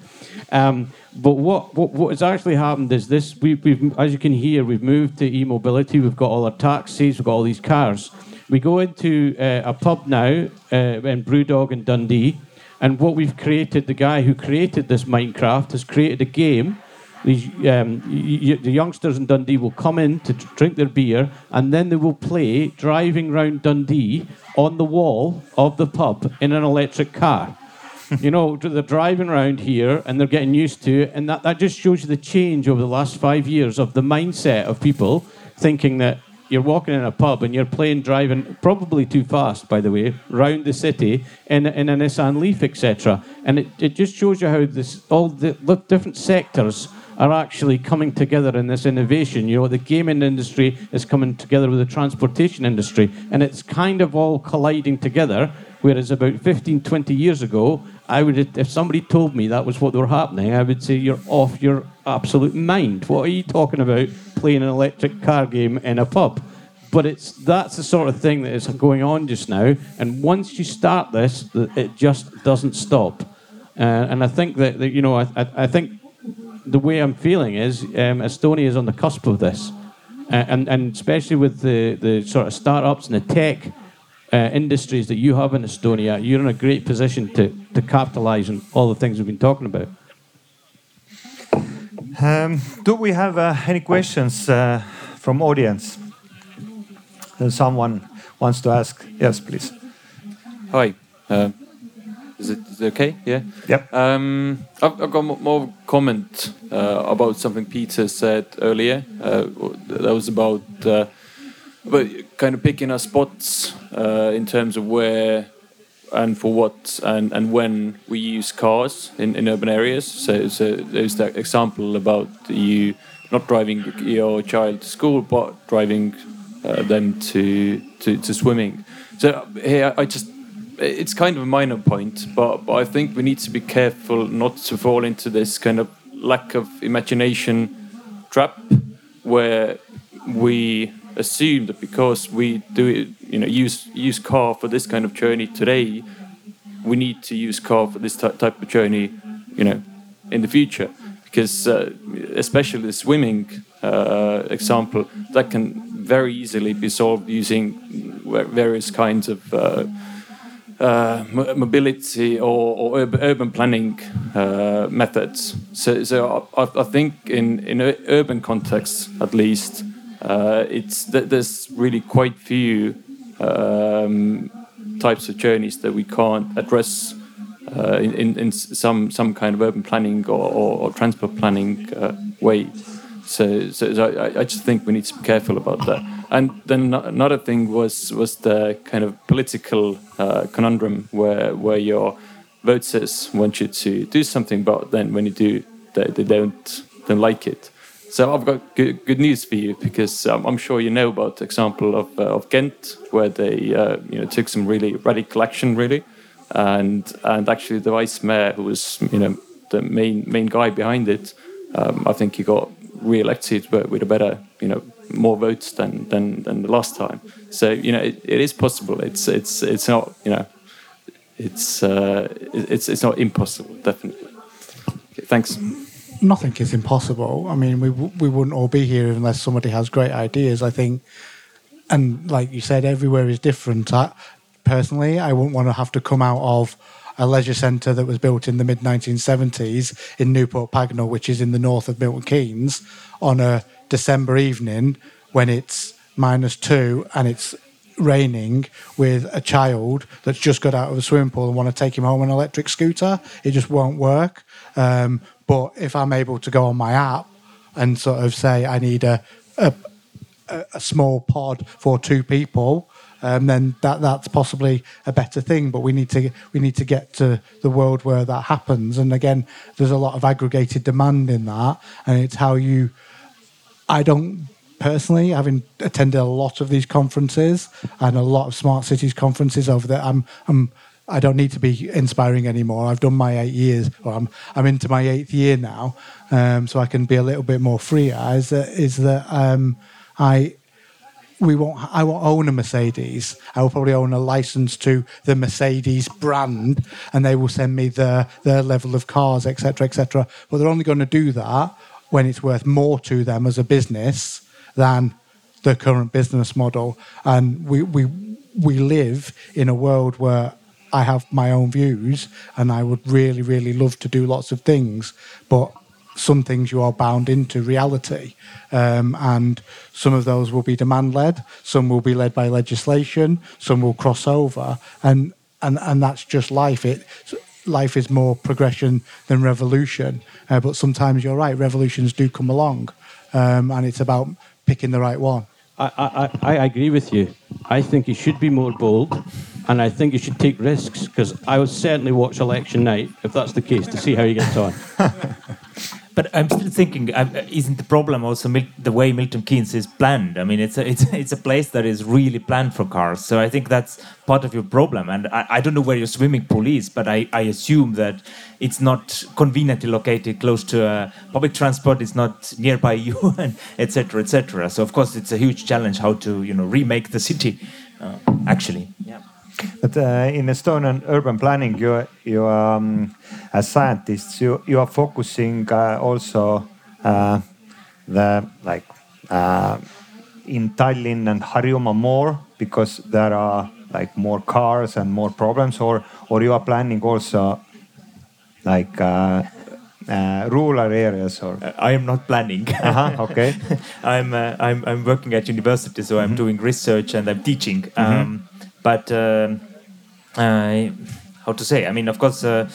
Um, but what, what, what has actually happened is this: we, have as you can hear, we've moved to e-mobility. We've got all our taxis, we've got all these cars. We go into uh, a pub now uh, in Brewdog in Dundee and what we've created, the guy who created this Minecraft has created a game. These, um, y- y- the youngsters in Dundee will come in to drink their beer, and then they will play driving around Dundee on the wall of the pub in an electric car. you know, they're driving around here and they're getting used to it. And that, that just shows you the change over the last five years of the mindset of people thinking that you're walking in a pub and you're playing driving probably too fast, by the way, round the city in, in a Nissan Leaf, etc. And it, it just shows you how this all the, different sectors are actually coming together in this innovation. You know, the gaming industry is coming together with the transportation industry, and it's kind of all colliding together. Whereas about 15, 20 years ago, I would, if somebody told me that was what were happening, I would say you're off your absolute mind. What are you talking about? Playing an electric car game in a pub. But it's that's the sort of thing that is going on just now. And once you start this, it just doesn't stop. Uh, and I think that, that you know, I, I, I, think the way I'm feeling is um, Estonia is on the cusp of this, uh, and and especially with the the sort of startups and the tech uh, industries that you have in Estonia, you're in a great position to, to capitalize on all the things we've been talking about. Um, do we have uh, any questions uh, from audience? Uh, someone wants to ask? Yes, please. Hi. Uh, is, it, is it okay? Yeah. Yep. Um, I've, I've, got more comment uh, about something Peter said earlier. that was about but kind of picking our spots uh, in terms of where and for what and, and when we use cars in, in urban areas. So, so there's that example about you not driving your child to school, but driving uh, them to, to, to swimming. So here I just it's kind of a minor point, but, but I think we need to be careful not to fall into this kind of lack of imagination trap where we assume that because we do it, you know, use use car for this kind of journey today, we need to use car for this type of journey, you know, in the future. Because uh, especially the swimming uh, example, that can very easily be solved using various kinds of uh, uh, mobility or, or, urban planning uh, methods. So, so I, I, think in in urban contexts, at least, uh, it's th there's really quite few um, types of journeys that we can't address uh, in, in, in, some some kind of urban planning or, or, or transport planning uh, way. So, so, so I, I, just think we need to be careful about that. And then another thing was was the kind of political uh, conundrum where where your voters want you to do something, but then when you do, they, they don't don't like it. So I've got good, good news for you because um, I'm sure you know about the example of, uh, of Ghent, where they uh, you know took some really radical action, really, and and actually the vice mayor, who was you know the main main guy behind it, um, I think he got re-elected, but with a better you know more votes than than, than the last time. So you know it, it is possible. It's it's it's not you know it's uh, it's it's not impossible. Definitely. Okay, thanks nothing is impossible. I mean, we we wouldn't all be here unless somebody has great ideas. I think, and like you said, everywhere is different. I, personally, I wouldn't want to have to come out of a leisure centre that was built in the mid 1970s in Newport Pagnell, which is in the north of Milton Keynes, on a December evening when it's minus two and it's raining with a child that's just got out of a swimming pool and want to take him home on an electric scooter. It just won't work. Um, but if I'm able to go on my app and sort of say I need a a, a small pod for two people, um, then that that's possibly a better thing. But we need to we need to get to the world where that happens. And again, there's a lot of aggregated demand in that, and it's how you. I don't personally, having attended a lot of these conferences and a lot of smart cities conferences over there, I'm I'm I don't need to be inspiring anymore. I've done my eight years, or I'm I'm into my eighth year now, um, so I can be a little bit more free. Is that is that um, I we won't I won't own a Mercedes. I will probably own a license to the Mercedes brand, and they will send me the their level of cars, etc., etc. But they're only going to do that when it's worth more to them as a business than the current business model. And we we we live in a world where I have my own views and I would really, really love to do lots of things, but some things you are bound into reality. Um, and some of those will be demand led, some will be led by legislation, some will cross over. And, and, and that's just life. It, life is more progression than revolution. Uh, but sometimes you're right, revolutions do come along, um, and it's about picking the right one. I, I, I agree with you. I think he should be more bold, and I think you should take risks because I would certainly watch election night if that's the case to see how he gets on. But I'm still thinking, uh, isn't the problem also Mil- the way Milton Keynes is planned? I mean, it's a, it's, it's a place that is really planned for cars. So I think that's part of your problem. And I, I don't know where your swimming pool is, but I, I assume that it's not conveniently located close to uh, public transport. It's not nearby you, and etc. etc. So of course, it's a huge challenge how to you know remake the city. Uh, actually, yeah. But uh, in Estonian urban planning, you you um, as scientists you you are focusing uh, also uh, the like uh, in Tallinn and Harjumaa more because there are like more cars and more problems, or or you are planning also like uh, uh, rural areas or. Uh, I am not planning. Uh-huh, okay. I'm, uh, I'm I'm working at university, so I'm doing research and I'm teaching. But um, I, how to say? I mean, of course, uh,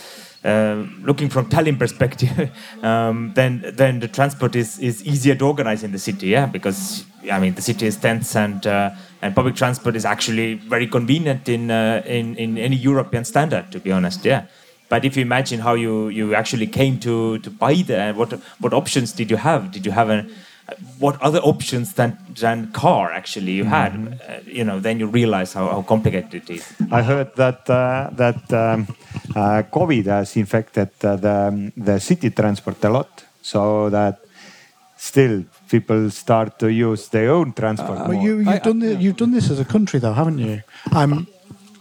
uh, looking from Tallinn perspective, um, then then the transport is is easier to organize in the city, yeah, because I mean the city is dense and uh, and public transport is actually very convenient in uh, in in any European standard, to be honest, yeah. But if you imagine how you you actually came to to buy the what what options did you have? Did you have a what other options than than car actually you had? Uh, you know, then you realize how, how complicated it is. I heard that uh, that um, uh, COVID has infected uh, the the city transport a lot, so that still people start to use their own transport. But more. you, you've I- done the, you've done this as a country, though, haven't you? Um,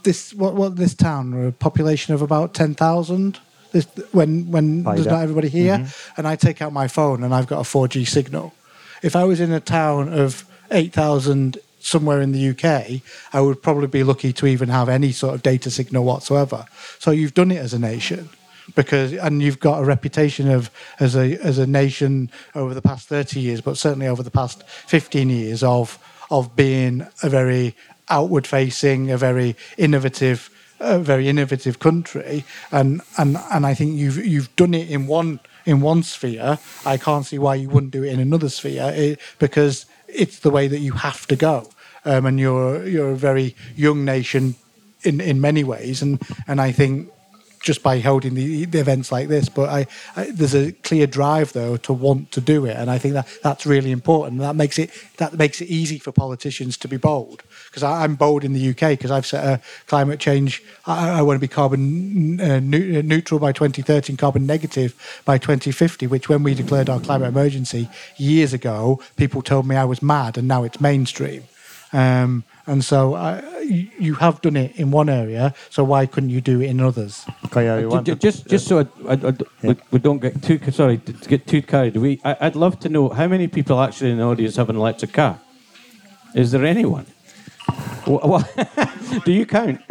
this what what this town a population of about ten thousand. This when when there's Paide. not everybody here, and I take out my phone and I've got a four G signal. If I was in a town of eight thousand somewhere in the UK, I would probably be lucky to even have any sort of data signal whatsoever. So you've done it as a nation because and you've got a reputation of as a as a nation over the past 30 years but certainly over the past 15 years of of being a very outward facing a very innovative a very innovative country and and and I think you've you've done it in one in one sphere I can't see why you wouldn't do it in another sphere it, because it's the way that you have to go um, and you're you're a very young nation in in many ways and and I think just by holding the, the events like this. But I, I, there's a clear drive though to want to do it, and I think that that's really important. That makes it that makes it easy for politicians to be bold. Because I'm bold in the UK because I've set a climate change. I, I want to be carbon uh, neu- neutral by 2030 and carbon negative by 2050. Which, when we declared our climate emergency years ago, people told me I was mad, and now it's mainstream. Um, and so uh, you, you have done it in one area, so why couldn't you do it in others? Kaja, you Ju- want ju- to- just just so I, I, I- we, we don't get too sorry to to get too carried away. I, I'd love to know how many people actually in the audience have an electric car. Is there anyone? Do you count?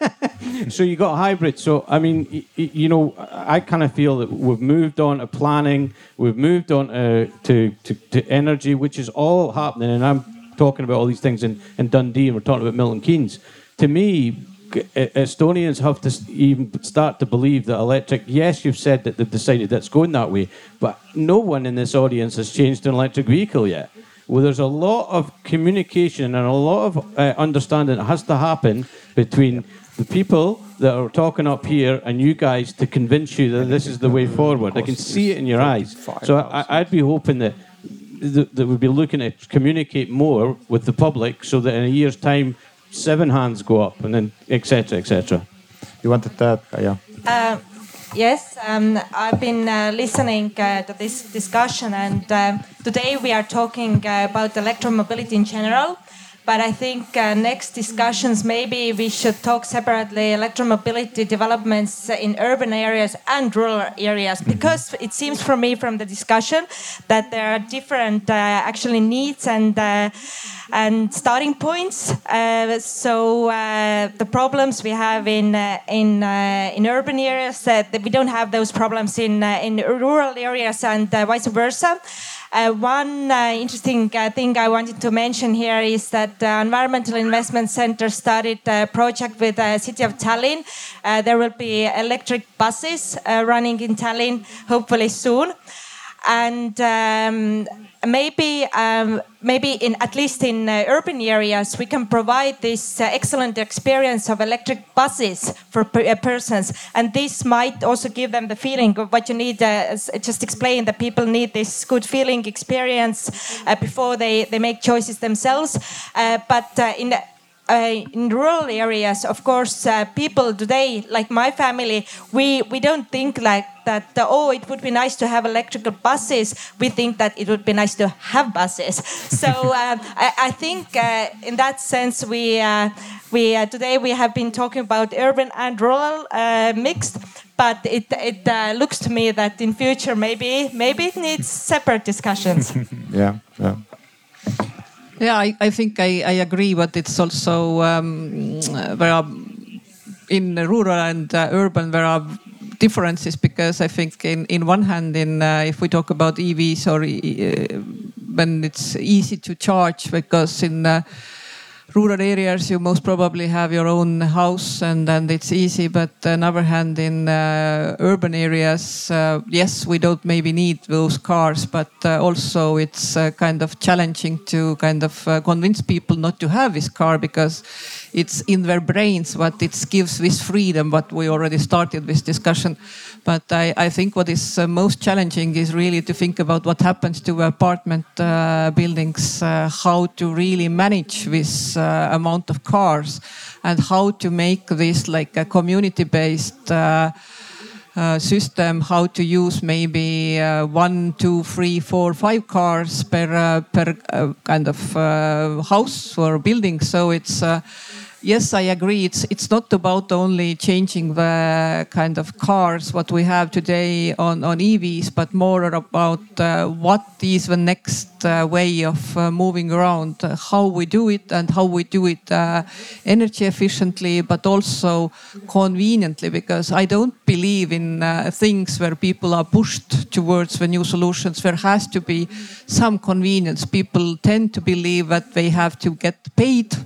so you got hybrid. So I mean, y- y- you know, I kind of feel that we've moved on to planning. We've moved on to, to, to, to energy, which is all happening. And I'm talking about all these things in, in Dundee, and we're talking about Milton Keynes. To me, Estonians have to even start to believe that electric. Yes, you've said that they've decided that's going that way, but no one in this audience has changed an electric vehicle yet. Well, there's a lot of communication and a lot of uh, understanding that has to happen between the people that are talking up here and you guys to convince you that this is the way forward. I can see it in your eyes. So I, I'd be hoping that that that we'd be looking to communicate more with the public so that in a year's time, seven hands go up and then et cetera, et cetera. you wanted that, Kaja? Uh, yes, um, I've been uh, listening uh, to this discussion, and um today we are talking uh, about electromobility in general. But I think uh, next discussions maybe we should talk separately electromobility developments in urban areas and rural areas because it seems for me from the discussion that there are different uh, actually needs and uh, and starting points. Uh, so uh, the problems we have in uh, in uh, in urban areas uh, that we don't have those problems in uh, in rural areas and uh, vice versa. Uh, one uh, interesting uh, thing I wanted to mention here is that the Environmental Investment Center started a project with the city of Tallinn. Uh, there will be electric buses uh, running in Tallinn, hopefully soon and um, maybe um, maybe in at least in uh, urban areas we can provide this uh, excellent experience of electric buses for per- uh, persons. And this might also give them the feeling of what you need uh, just explain that people need this good feeling experience uh, before they, they make choices themselves. But in the, uh, in rural areas, of course, uh, people today, like my family, we, we don't think like that, uh, oh, it would be nice to have electrical buses. We think that it would be nice to have buses. So um, I, I, think uh, in that sense, we, uh, we uh, today we have been talking about urban and rural mixed. But it, it looks to me that in future maybe maybe it needs separate discussions. yeah, yeah. Yeah, I, I think I, I agree, but it's also um, there are in rural and uh, urban there are differences because I think in, in one hand, in uh, if we talk about EVs or uh, when it's easy to charge, because in uh, rural areas you most probably have your own house and then it's easy but on the other hand in uh, urban areas uh, yes we don't maybe need those cars but uh, also it's uh, kind of challenging to kind of uh, convince people not to have this car because it's in their brains what it gives this freedom what we already started this discussion but I, I think what is uh, most challenging is really to think about what happens to apartment uh, buildings, uh, how to really manage this uh, amount of cars, and how to make this like a community-based. Uh, uh, system how to use maybe one, two, three, four, five cars per per kind of house or building. So it's yes, I agree. It's it's not about only changing the kind of cars what we have today on on EVs, but more about uh, what is the next uh, way of uh, moving around, uh, how we do it, and how we do it uh, energy efficiently, but also conveniently. Because I don't believe in uh, things where people are pushed towards the new solutions. There has to be some convenience. People tend to believe that they have to get paid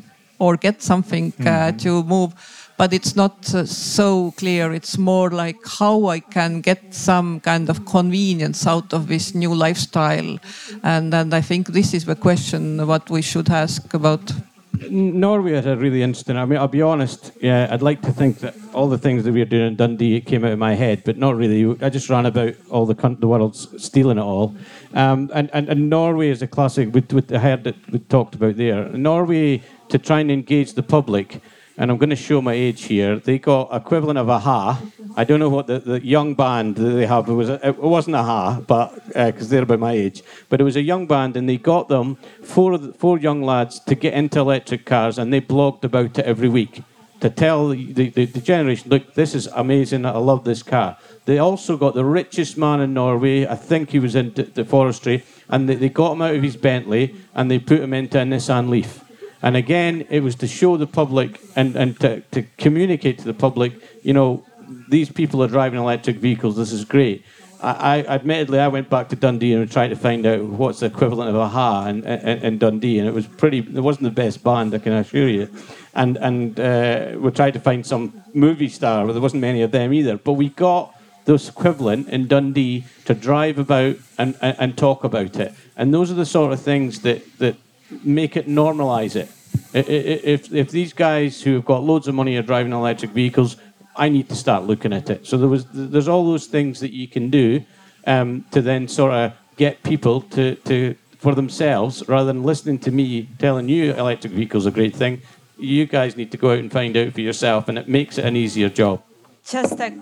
or get something uh, mm-hmm. to move but it's not uh, so clear. It's more like how I can get some kind of convenience out of this new lifestyle. And, and I think this is the question what we should ask about. Norway is a really interesting. I mean, I'll be honest. Yeah, I'd like to think that all the things that we are doing in Dundee came out of my head, but not really. I just ran about all the the world's stealing it all. Um, and, and, and Norway is a classic. With, with the head that we talked about there, Norway to try and engage the public. And I'm going to show my age here. They got equivalent of a-ha. I don't know what the, the young band that they have. It was a, it wasn't a-ha, but because uh, they're about my age. But it was a young band, and they got them four four young lads to get into electric cars, and they blogged about it every week to tell the, the, the generation, look, this is amazing. I love this car. They also got the richest man in Norway. I think he was in the forestry, and they, they got him out of his Bentley and they put him into a Nissan Leaf. And again, it was to show the public and, and to, to communicate to the public, you know, these people are driving electric vehicles, this is great. I, I admittedly, I went back to Dundee and tried to find out what's the equivalent of a-ha in, in, in, Dundee, and it was pretty. It wasn't the best band, I can assure you. And and uh, we tried to find some movie star, but there wasn't many of them either. But we got this equivalent in Dundee to drive about and, and, and talk about it. And those are the sort of things that that make it normalize it. If, if these guys who have got loads of money are driving electric vehicles, I need to start looking at it. So there was, there's all those things that you can do um, to then sort of get people to, to for themselves rather than listening to me telling you electric vehicles are a great thing. You guys need to go out and find out for yourself, and it makes it an easier job. Just a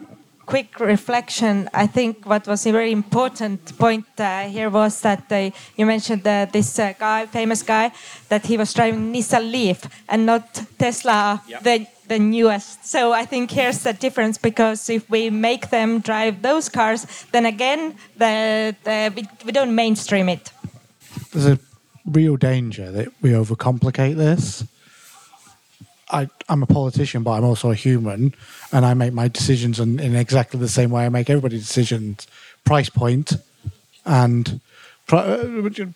quick reflection, I think what was a very important point uh, here was that uh, you mentioned uh, this uh, guy, famous guy, that he was driving Nissan Leaf and not Tesla, yep. the the newest. So I think here's the difference because if we make them drive those cars, then again, the, the we, we don't mainstream it. There's a real danger that we overcomplicate this. I, am a politician, but I'm also a human, and I make my decisions in, in exactly the same way I make everybody's decisions. Price point, and uh,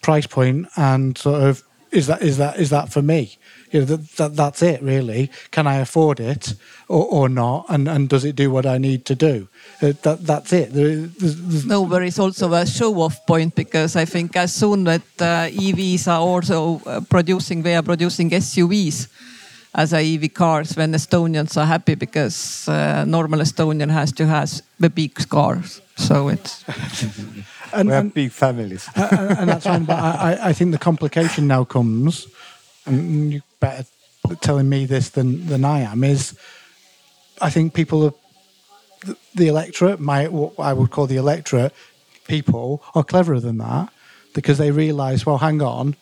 price point and sort of is that is that is that for me? You know, that, that that's it really. Can I afford it or, or not? And and does it do what I need to do? Uh, that that's it. There, there's, there's No, there is also a show-off point because I think as soon that uh, EVs are also uh, producing, they are producing SUVs as a EV cars. When Estonians are happy because uh, normal Estonian has to has the big cars. So it's and, we have and- big families. and, and that's fine. But I, I- I think the complication now comes, and you better telling me this than than I am. Is I think people are the, the electorate, my what I would call the electorate, people are cleverer than that because they realise, well, hang on.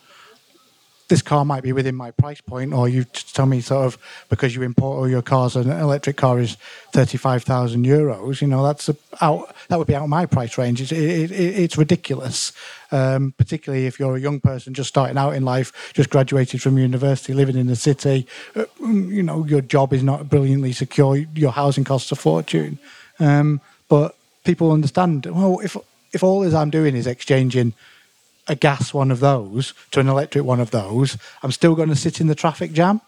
This car might be within my price point, or you tell me sort of because you import all your cars, an electric car is thirty-five thousand euros. You know that's out. That would be out of my price range. It's it, it, it's ridiculous, um, particularly if you're a young person just starting out in life, just graduated from university, living in the city. Uh, you know your job is not brilliantly secure. Your housing costs a fortune, um, but people understand. Well, if if all is I'm doing is exchanging a gas one of those to an electric one of those, I'm still going to sit in the traffic jam.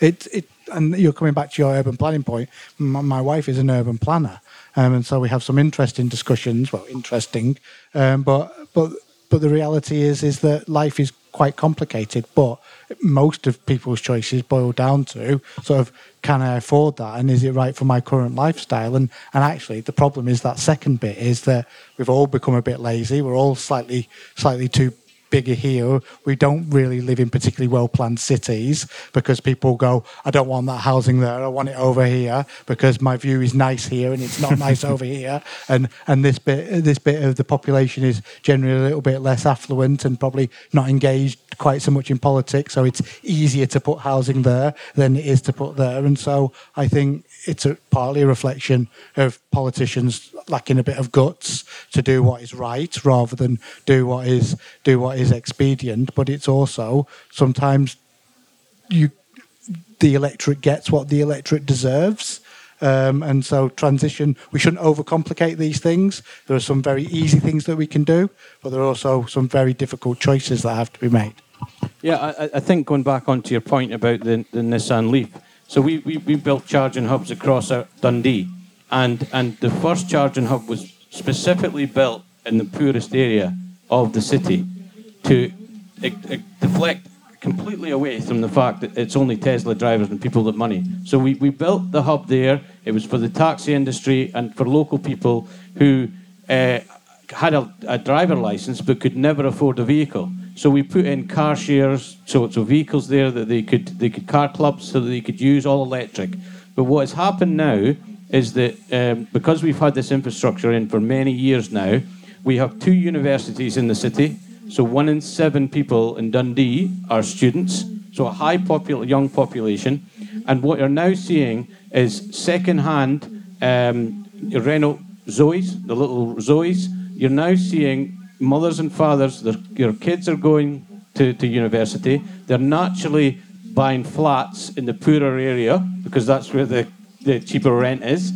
It, it, and you're coming back to your urban planning point. My, my wife is an urban planner, um, and so we have some interesting discussions. Well, interesting, um, but but but the reality is is that life is quite complicated. But most of people's choices boil down to sort of can I afford that, and is it right for my current lifestyle? And and actually, the problem is that second bit is that we've all become a bit lazy. We're all slightly slightly too bigger here. We don't really live in particularly well planned cities because people go, I don't want that housing there. I want it over here because my view is nice here and it's not nice over here. And and this bit this bit of the population is generally a little bit less affluent and probably not engaged quite so much in politics. So it's easier to put housing there than it is to put there. And so I think it's a, partly a reflection of politicians lacking a bit of guts to do what is right rather than do what is do what is expedient. But it's also sometimes you the electorate gets what the electorate deserves. Um, and so transition, we shouldn't overcomplicate these things. There are some very easy things that we can do, but there are also some very difficult choices that have to be made. Yeah, I, I- think going back onto your point about the, the Nissan Leaf. So we, we, we built charging hubs across uh, Dundee, and and the first charging hub was specifically built in the poorest area of the city to e- deflect completely away from the fact that it's only Tesla drivers and people with money. So we, we built the hub there. It was for the taxi industry and for local people who uh, had a, a driver license but could never afford a vehicle. So we put in car shares, so so vehicles there that they could they could car clubs so that they could use all electric. But what has happened now is that um, because we've had this infrastructure in for many years now, we have two universities in the city. So one in seven people in Dundee are students. So a high popul- young population, and what you're now seeing is second-hand um, Renault Zoes, the little Zoes. You're now seeing mothers and fathers, their, your kids are going to, to university. They're naturally buying flats in the poorer area because that's where the, the cheaper rent is.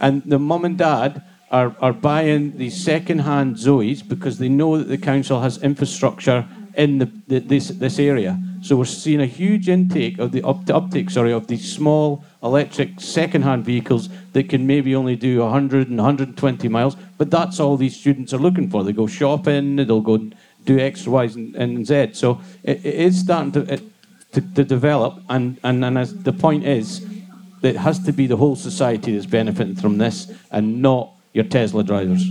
And the mum and dad are, are buying these second-hand Zoes because they know that the council has infrastructure in the, the, this, this area. So we're seeing a huge intake of the up, uptake, sorry, of these small electric second-hand vehicles that can maybe only do 100 and 120 miles. But that's all these students are looking for. They go shopping, they'll go do X, Y, and, and Z. So it, it is starting to, it, to, to develop, and, and, and as the point is, it has to be the whole society that's benefiting from this, and not your Tesla drivers.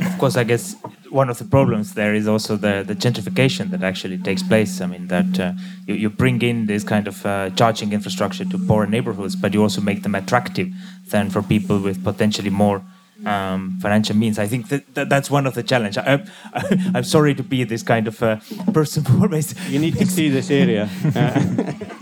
Of course, I guess one of the problems there is also the, the gentrification that actually takes place. I mean, that uh, you, you bring in this kind of uh, charging infrastructure to poorer neighborhoods, but you also make them attractive then for people with potentially more um, financial means. I think that, that that's one of the challenge. I, I, I'm sorry to be this kind of uh, person who always. You need to see this area.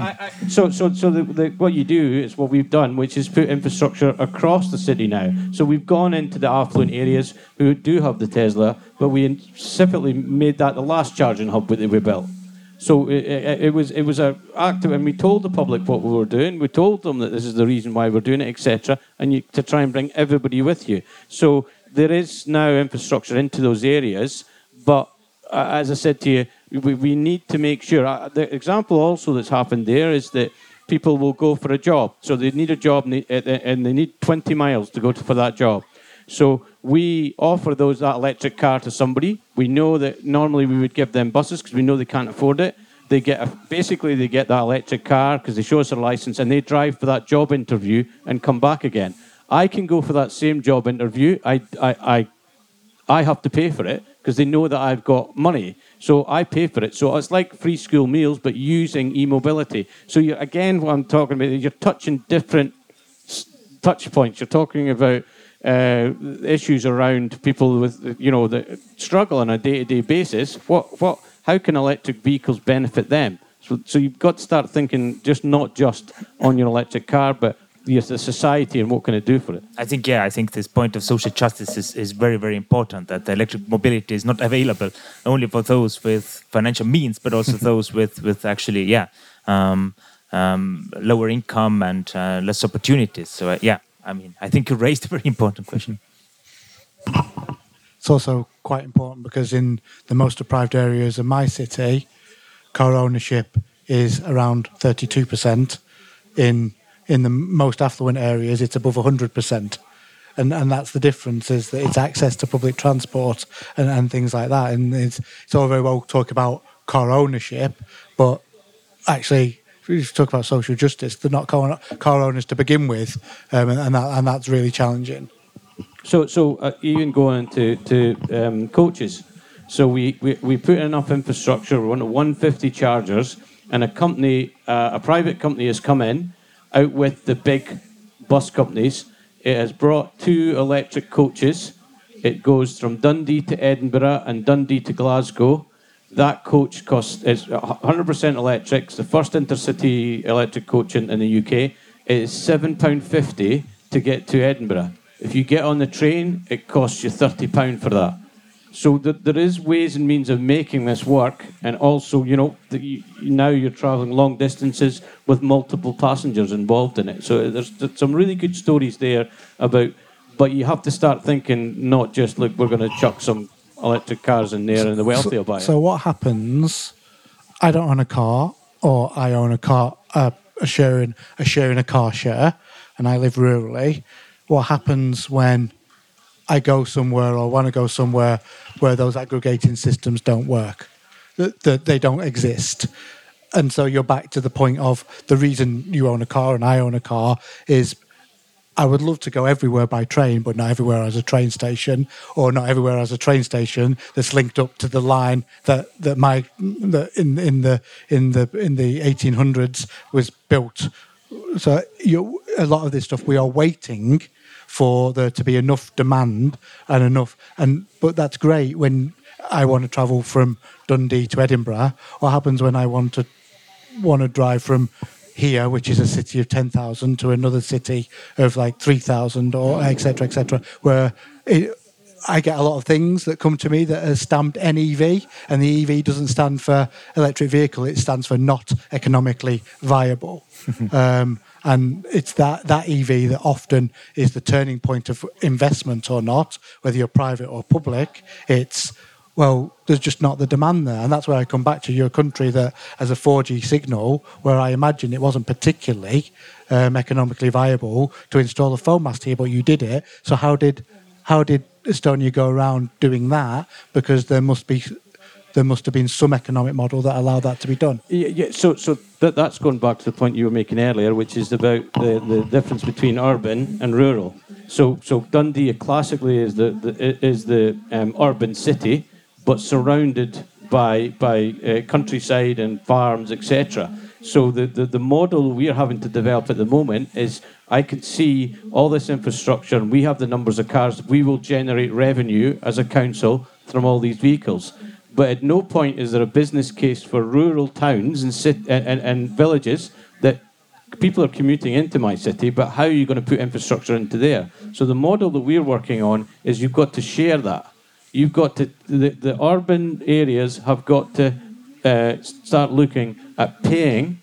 I, so, so, so the, the, what you do is what we've done, which is put infrastructure across the city now. So we've gone into the affluent areas who do have the Tesla, but we specifically made that the last charging hub that we built. So it, it, it was it was a active, and we told the public what we were doing. We told them that this is the reason why we're doing it, etc. And you, to try and bring everybody with you. So there is now infrastructure into those areas, but uh, as I said to you, we, we need to make sure. Uh, the example also that's happened there is that people will go for a job. So they need a job and they, need 20 miles to go to, for that job. So we offer those that electric car to somebody. We know that normally we would give them buses because we know they can't afford it. They get a, basically they get that electric car because they show us their license and they drive for that job interview and come back again. I can go for that same job interview. I I I, I have to pay for it because they know that I've got money. So I pay for it. So it's like free school meals, but using e-mobility. So you again, what I'm talking about, you're touching different touch points. You're talking about uh, issues around people with you know that struggle on a day-to-day basis. What what how can electric vehicles benefit them? So, so you've got to start thinking just not just on your electric car, but the, the society and what can it do for it? I think, yeah, I think this point of social justice is, is very, very important that the electric mobility is not available only for those with financial means, but also those with, with actually, yeah, um, um, lower income and uh, less opportunities. So, uh, yeah, I mean, I think you raised a very important question. It's also quite important because in the most deprived areas of my city, car ownership is around 32%. In in the most affluent areas, it's above 100%. And, and that's the difference is that it's access to public transport and, and things like that. And it's, it's all very well talk about car ownership, but actually, if you talk about social justice, they're not car, car owners to begin with, um, and, and, that, and that's really challenging. So, so uh, even going to to um, coaches, so we, we, we put enough infrastructure. We want 150 chargers, and a company, uh, a private company, has come in out with the big bus companies. It has brought two electric coaches. It goes from Dundee to Edinburgh and Dundee to Glasgow. That coach costs is 100% electric. It's the first intercity electric coach in, in the UK. It is seven pound fifty to get to Edinburgh. If you get on the train, it costs you thirty pound for that. So th- there is ways and means of making this work, and also, you know, the, now you're traveling long distances with multiple passengers involved in it. So there's, there's some really good stories there about, but you have to start thinking not just look, we're going to chuck some electric cars in there, and the wealthy will buy it. So what happens? I don't own a car, or I own a car, uh, a sharing a sharing a car share, and I live rurally. What happens when I go somewhere or want to go somewhere where those aggregating systems don't work, that, they don't exist? And so you're back to the point of the reason you own a car and I own a car is I would love to go everywhere by train, but not everywhere as a train station, or not everywhere as a train station that's linked up to the line that that my that in in the in the in the 1800s was built. So you, a lot of this stuff we are waiting for there to be enough demand and enough and but that's great when I want to travel from Dundee to Edinburgh. What happens when I want to want to drive from here, which is a city of 10,000, to another city of like 3,000 or etc. etc. where it, I get a lot of things that come to me that are stamped NEV, and the EV doesn't stand for electric vehicle, it stands for not economically viable. um, and it's that, that EV that often is the turning point of investment or not, whether you're private or public. It's well, there's just not the demand there. And that's where I come back to your country that has a 4G signal, where I imagine it wasn't particularly um, economically viable to install a phone mast here, but you did it. So how did how did Estonia go around doing that? Because there must be there must have been some economic model that allowed that to be done. Yeah, yeah. So, so that, that's going back to the point you were making earlier, which is about the, the difference between urban and rural. So, so Dundee classically is the, the is the um, urban city, but surrounded by by uh, countryside and farms, etc. So the, the, the model we're having to develop at the moment is I can see all this infrastructure and we have the numbers of cars. We will generate revenue as a council from all these vehicles. But at no point is there a business case for rural towns and, sit, and, and, and villages that people are commuting into my city, but how are you going to put infrastructure into there? So the model that we're working on is you've got to share that. You've got to, the, the urban areas have got to uh, start looking at paying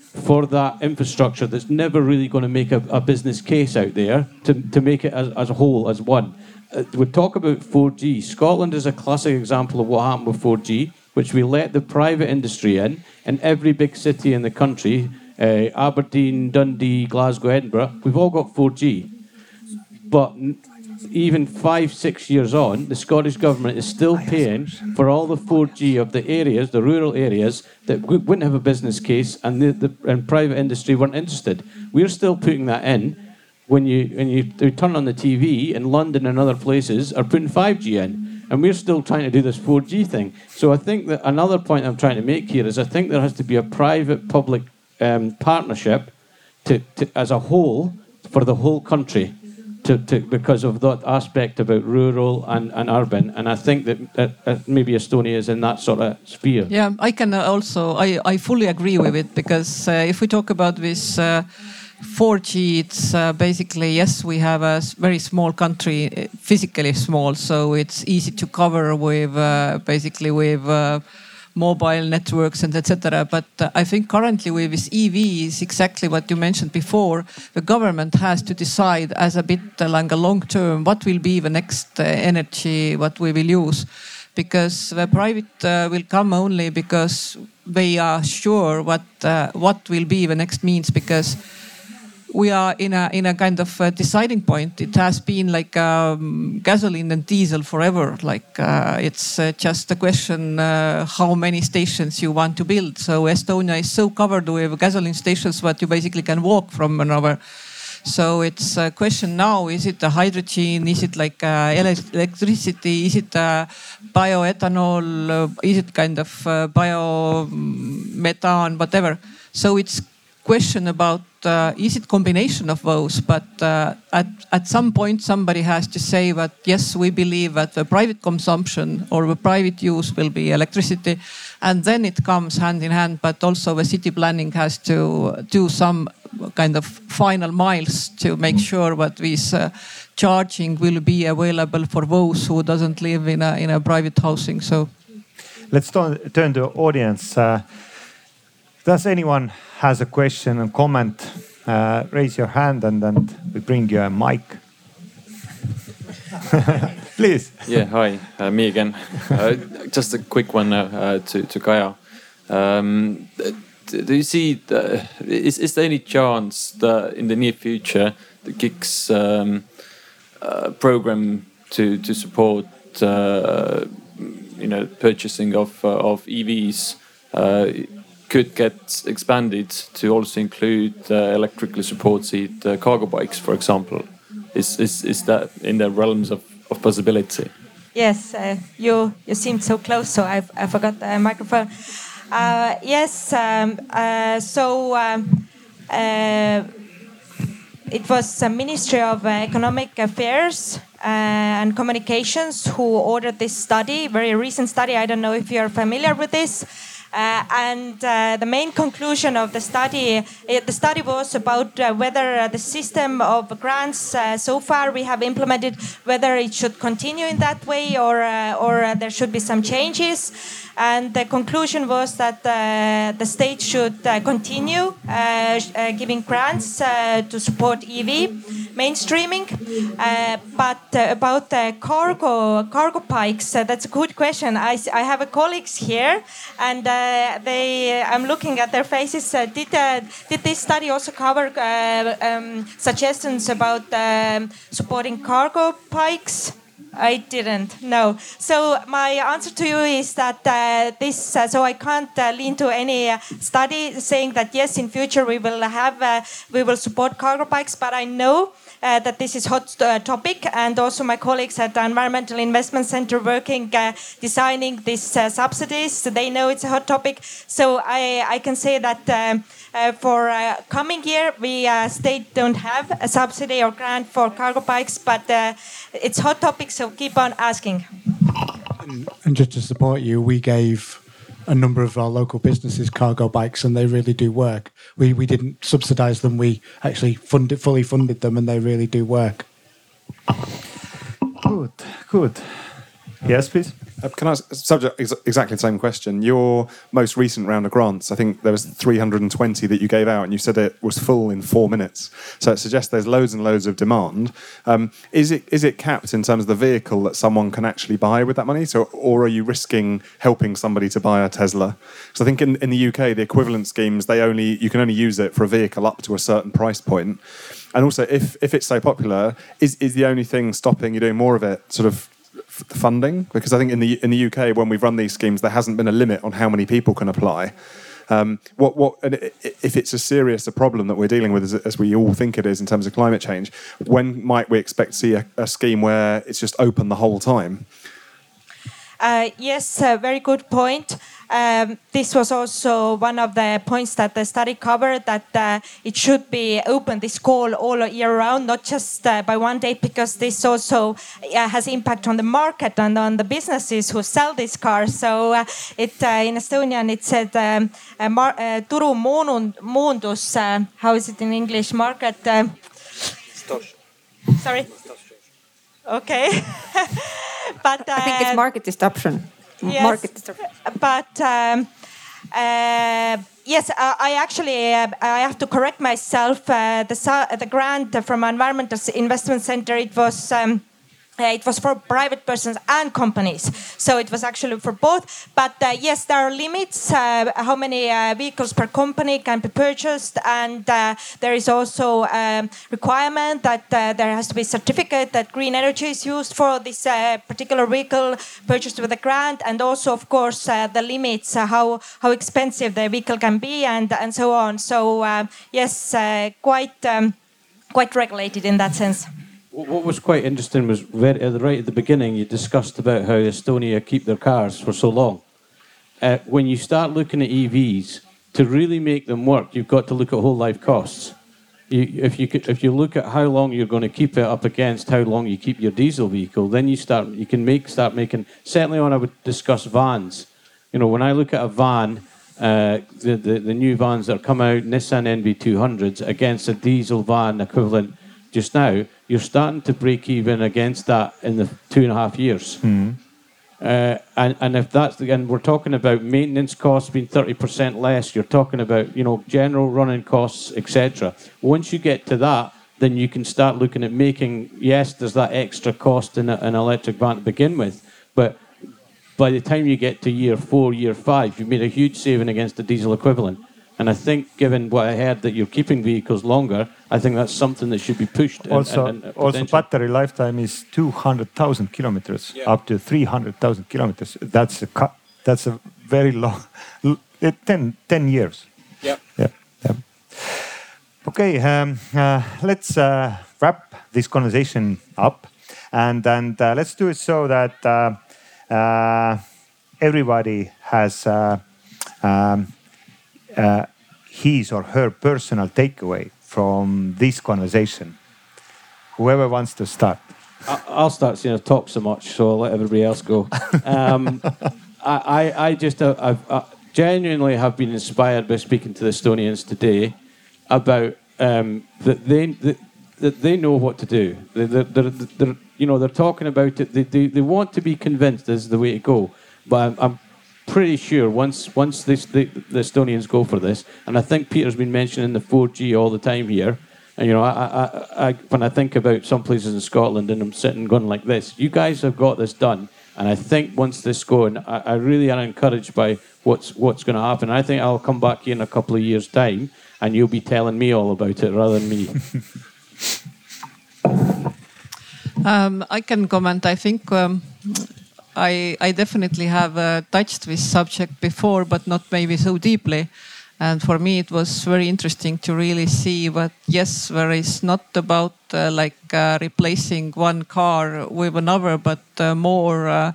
for that infrastructure that's never really going to make a, a business case out there to, to make it as, as a whole, as one. Uh, we talk about 4G. Scotland is a classic example of what happened with 4G, which we let the private industry in, in every big city in the country, uh, Aberdeen, Dundee, Glasgow, Edinburgh, we've all got 4G. But even five, six years on, the Scottish Government is still paying for all the 4G of the areas, the rural areas, that wouldn't have a business case and the, the and private industry weren't interested. We're still putting that in when you when you, turn on the TV in London and other places are putting 5G in, and we're still trying to do this 4G thing. So I think that another point I'm trying to make here is I think there has to be a private-public um, partnership to, to as a whole for the whole country. To, to, because of that aspect about rural and, and urban, and I think that, that maybe Estonia is in that sort of sphere. Yeah, I can also, I, I fully agree with it because uh, if we talk about this uh, 4G, it's uh, basically, yes, we have a very small country, uh, physically small, so it's easy to cover with uh, basically with uh, mobile networks and etc. But uh, I think currently with this EV is exactly what you mentioned before. The government has to decide as a bit uh, like a long term what will be the next energy what we will use because the private will come only because they are sure what what will be the next means because we are in a in a kind of uh, deciding point. It has been like um, gasoline and diesel forever. Like uh, it's uh, just a question uh, how many stations you want to build. So Estonia is so covered with gasoline stations that you basically can walk from another. So it's a question now: Is it a hydrogen? Is it like uh, ele- electricity? Is it uh, bioethanol? Uh, is it kind of biomethane? Whatever. So it's question about uh, is it combination of those but uh, at, at some point somebody has to say that yes we believe that the private consumption or the private use will be electricity and then it comes hand in hand but also the city planning has to do some kind of final miles to make sure that this uh, charging will be available for those who doesn't live in a, in a private housing. So Let's turn, turn to audience. Uh, does anyone has a question and comment? Uh, raise your hand and then we bring you a mic. Please. Yeah, hi, uh, me again. Uh, just a quick one uh, uh, to to Kaja. Um, do you see? The, is is there any chance that in the near future the GIGS um, uh, program to to support you know purchasing of of EVs could get expanded to also include uh, electrically supported uh, cargo bikes, for example? Is is is that in the realms of, of possibility? Yes, uh, you you seemed so close, so I, I forgot the microphone. Yes, um, so um, it was the Ministry of Economic Affairs uh, and Communications who ordered this study, very recent study. I don't know if you're familiar with this. Uh, and uh, the main conclusion of the study, uh, the study was about uh, whether uh, the system of grants uh, so far we have implemented, whether it should continue in that way or or there should be some changes. And the conclusion was that the state should continue giving grants to support EV mainstreaming. Uh, but uh, about the cargo cargo bikes, uh, that's a good question. I, I have a colleagues here, and uh, they I'm looking at their faces. Uh, did uh, did this study also cover uh, um, suggestions about um, supporting cargo bikes? I didn't. No. So my answer to you is that uh, this. Uh, so I can't uh, lean to any uh, study saying that yes, in future we will have uh, we will support cargo bikes. But I know. Uh, that this is hot uh, topic. And also my colleagues at the environmental investment center working uh, designing these uh, subsidies. They know it's a hot topic. So i, I can say that um, for coming year we state don't have a subsidy or grant for cargo bikes but it's hot topic so keep on asking. And just to support you, we gave a number of our local businesses cargo bikes, and they really do work. We we didn't subsidise them; we actually funded fully funded them, and they really do work. Good, good. Yes, please. Uh, can I ask, subject ex- exactly the same question? Your most recent round of grants, I think there was 320 that you gave out, and you said it was full in four minutes. So it suggests there's loads and loads of demand. Um, is it is it capped in terms of the vehicle that someone can actually buy with that money? So, or are you risking helping somebody to buy a Tesla? So I think in, in the UK, the equivalent schemes they only you can only use it for a vehicle up to a certain price point. And also, if if it's so popular, is is the only thing stopping you doing more of it sort of f- funding? Because I think in the in the UK, when we've run these schemes, there hasn't been a limit on how many people can apply. Um, what what if it's as serious a problem that we're dealing with as, as we all think it is in terms of climate change? When might we expect to see a, a scheme where it's just open the whole time? Uh, yes, uh, very good point. Um, this was also one of the points that the study covered that uh, it should be open this call all year round, not just uh, by one date, because this also uh, has impact on the market and on the businesses who sell these cars. So uh, it uh, in Estonian it said um, uh, uh, turu moondus. How is it in English? Market. Um, sorry. Okay. but I think it's uh, market disruption. Yes, Market but um, uh, yes, uh, I actually uh, I have to correct myself. Uh, the the grant from Environmental Investment Center it was. Um, it was for private persons and companies, so it was actually for both. But uh, yes, there are limits uh, how many uh, vehicles per company can be purchased, and uh, there is also um, requirement that uh, there has to be a certificate that green energy is used for this uh, particular vehicle purchased with a grant, and also, of course, uh, the limits uh, how how expensive the vehicle can be, and and so on. So uh, yes, uh, quite um, quite regulated in that sense. What was quite interesting was very, right at the beginning, you discussed about how Estonia keep their cars for so long. Uh, when you start looking at EVs, to really make them work, you've got to look at whole life costs. You, if you could, if you look at how long you're going to keep it up against how long you keep your diesel vehicle, then you start you can make start making. Certainly, when I would discuss vans, you know, when I look at a van, uh, the, the the new vans that come out, Nissan NV200s against a diesel van equivalent just now, you're starting to break even against that in the two and a half years. Uh, and, and if that's the, and we're talking about maintenance costs being 30% less, you're talking about, you know, general running costs, etc. Once you get to that, then you can start looking at making, yes, there's that extra cost in a, an electric van to begin with, but by the time you get to year four, year five, you've made a huge saving against the diesel equivalent. And I think, given what I heard that you're keeping vehicles longer, I think that's something that should be pushed. and- Also, and- and also battery lifetime is 200,000 kilometers, up to 300,000 kilometers. That's a that's a very long, l- eh, 10, 10 years. Yeah. Yeah. yeah. Okay, um, uh, let's uh, wrap this conversation up, and and uh, let's do it so that uh, uh, everybody has uh, um, uh, his or her personal takeaway from this conversation. Whoever wants to start. I- I'll start seeing I talk so much, so I'll let everybody else go. Um, I, I, I just uh, I've, uh, genuinely have been inspired by speaking to the Estonians today about um, that they that, they know what to do. They, they're, they're, they're, you know, they're talking about it. They, they, they want to be convinced this is the way to go. But I'm, I'm pretty sure once once this, the, the Estonians go for this, and I think Peter's been mentioning the 4G all the time here. And you know, I, I, I, when I think about some places in Scotland, and I'm sitting going like this, you guys have got this done. And I think once this going, I, I really am encouraged by what's what's going to happen. I think I'll come back here in a couple of years' time, and you'll be telling me all about it rather than me. Um, I can comment. I think um, I, I definitely have uh, touched this subject before, but not maybe so deeply. And for me, it was very interesting to really see that yes, there is not about uh, like uh, replacing one car with another, but uh, more uh,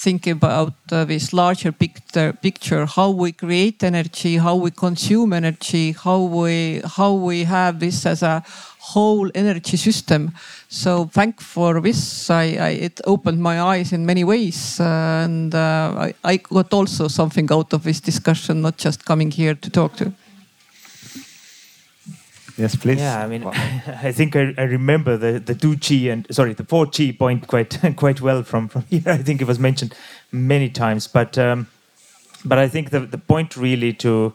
thinking about uh, this larger picture, picture, how we create energy, how we consume energy, how we how we have this as a whole energy system. So thank for this. I, I it opened my eyes in many ways, uh, and uh, I, I got also something out of this discussion, not just coming here to talk to. Yes, please. Yeah, I mean, I think I, I remember the, the 2G and sorry, the 4G point quite quite well from, from here. I think it was mentioned many times, but um, but I think the the point really to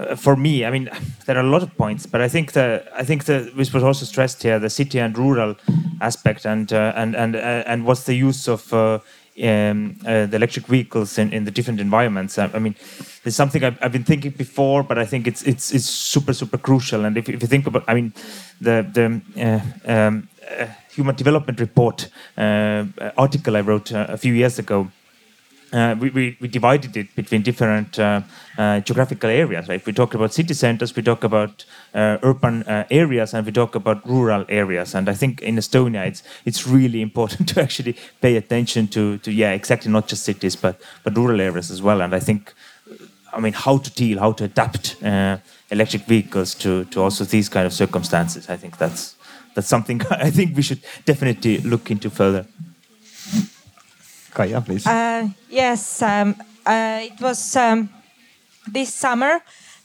uh, for me, I mean, there are a lot of points, but I think the I think the which was also stressed here, the city and rural aspect, and uh, and and uh, and what's the use of uh, um, the electric vehicles in, in the different environments. I, I mean, it's something I've, I've, been thinking before, but I think it's it's it's super super crucial. And if, if you think about, I mean, the the um, Human Development Report article I wrote a few years ago uh, we, we, we, divided it between different uh, uh, geographical areas. Right? We talk about city centers, we talk about uh, urban uh, areas, and we talk about rural areas. And I think in Estonia, it's it's really important to actually pay attention to to yeah exactly not just cities but but rural areas as well. And I think, I mean, how to deal, how to adapt uh, electric vehicles to to also these kind of circumstances. I think that's that's something I think we should definitely look into further. Kaia, please. Uh, yes, um, uh, it was um, this summer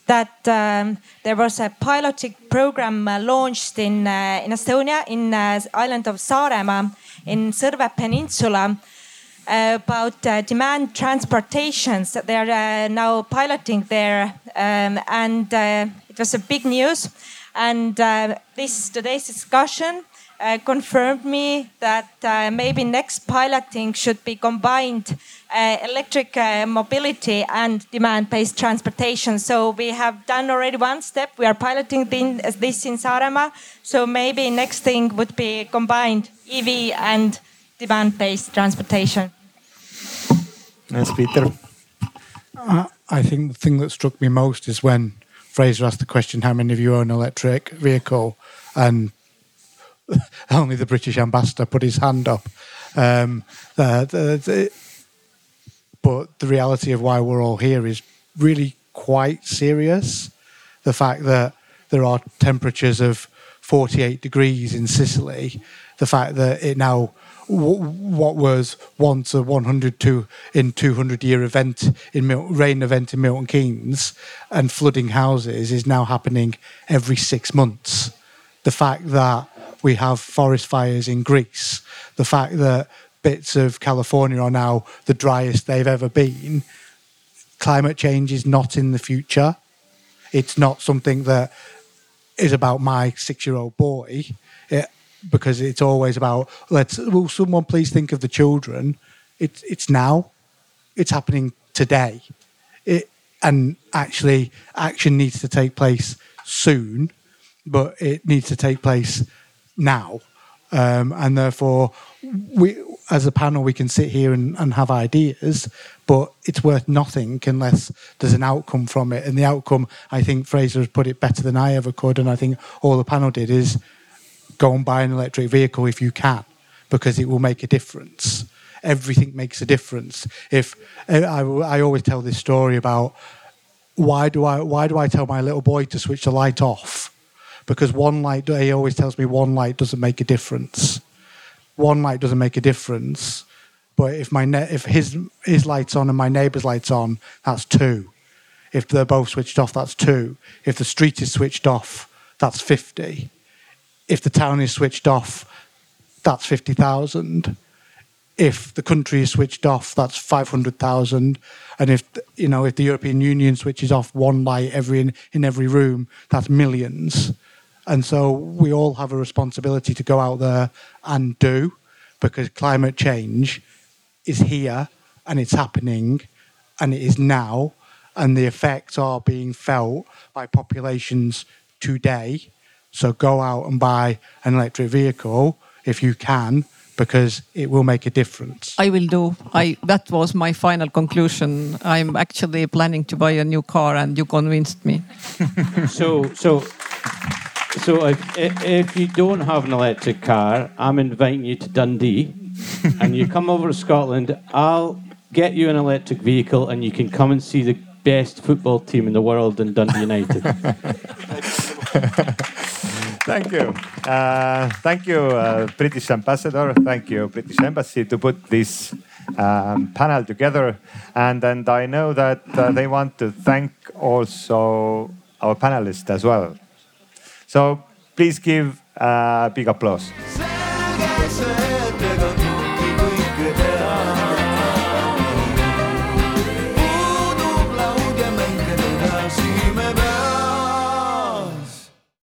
that um, there was a piloting program uh, launched in uh, in Estonia, in uh, island of Saaremaa, in Sõrve Peninsula, uh, about demand transportations. They are now piloting there, um, and it was a big news. And this today's discussion uh, confirmed me that uh, maybe next piloting should be combined uh, electric uh, mobility and demand-based transportation. So we have done already one step. We are piloting this in Saaremaa. So maybe next thing would be combined EV and demand-based transportation. Yes, Peter. Uh, I think the thing that struck me most is when Fraser asked the question, "How many of you own an electric vehicle?" and only the British ambassador put his hand up. Um, the, the, but the reality of why we're all here is really quite serious. The fact that there are temperatures of 48 degrees in Sicily, the fact that it now what was once a 100 to in 200 year event in Mil- rain event in Milton Keynes and flooding houses is now happening every six months. The fact that we have forest fires in Greece, the fact that bits of California are now the driest they've ever been. Climate change is not in the future. It's not something that is about my six year old boy, it, because it's always about, let's, will someone please think of the children? It's, it's now, it's happening today. It, and actually, action needs to take place soon, but it needs to take place now. Um, and therefore, we, as a panel, we can sit here and, and have ideas, but it's worth nothing unless there's an outcome from it. And the outcome, I think Fraser has put it better than I ever could, and I think all the panel did is go and buy an electric vehicle if you can, because it will make a difference. Everything makes a difference. If I, I always tell this story about why do I why do I tell my little boy to switch the light off? Because one light, he always tells me one light doesn't make a difference. One light doesn't make a difference. But if my ne- if his his light's on and my neighbour's light's on, that's two. If they're both switched off, that's two. If the street is switched off, that's fifty. If the town is switched off, that's fifty thousand. If the country is switched off, that's five hundred thousand. And if you know if the European Union switches off one light every in, in every room, that's millions. And so we all have a responsibility to go out there and do because climate change is here and it's happening and it is now and the effects are being felt by populations today. So go out and buy an electric vehicle if you can because it will make a difference. I will do. I that was my final conclusion. I'm actually planning to buy a new car and you convinced me. so so so if, if you don't have an electric car, I'm inviting you to Dundee, and you come over to Scotland. I'll get you an electric vehicle, and you can come and see the best football team in the world in Dundee United. thank you. Uh, thank you, uh, British Ambassador. Thank you, British Embassy, to put this um, panel together. And, and I know that uh, they want to thank also our panelists as well. So please give uh, a big applause.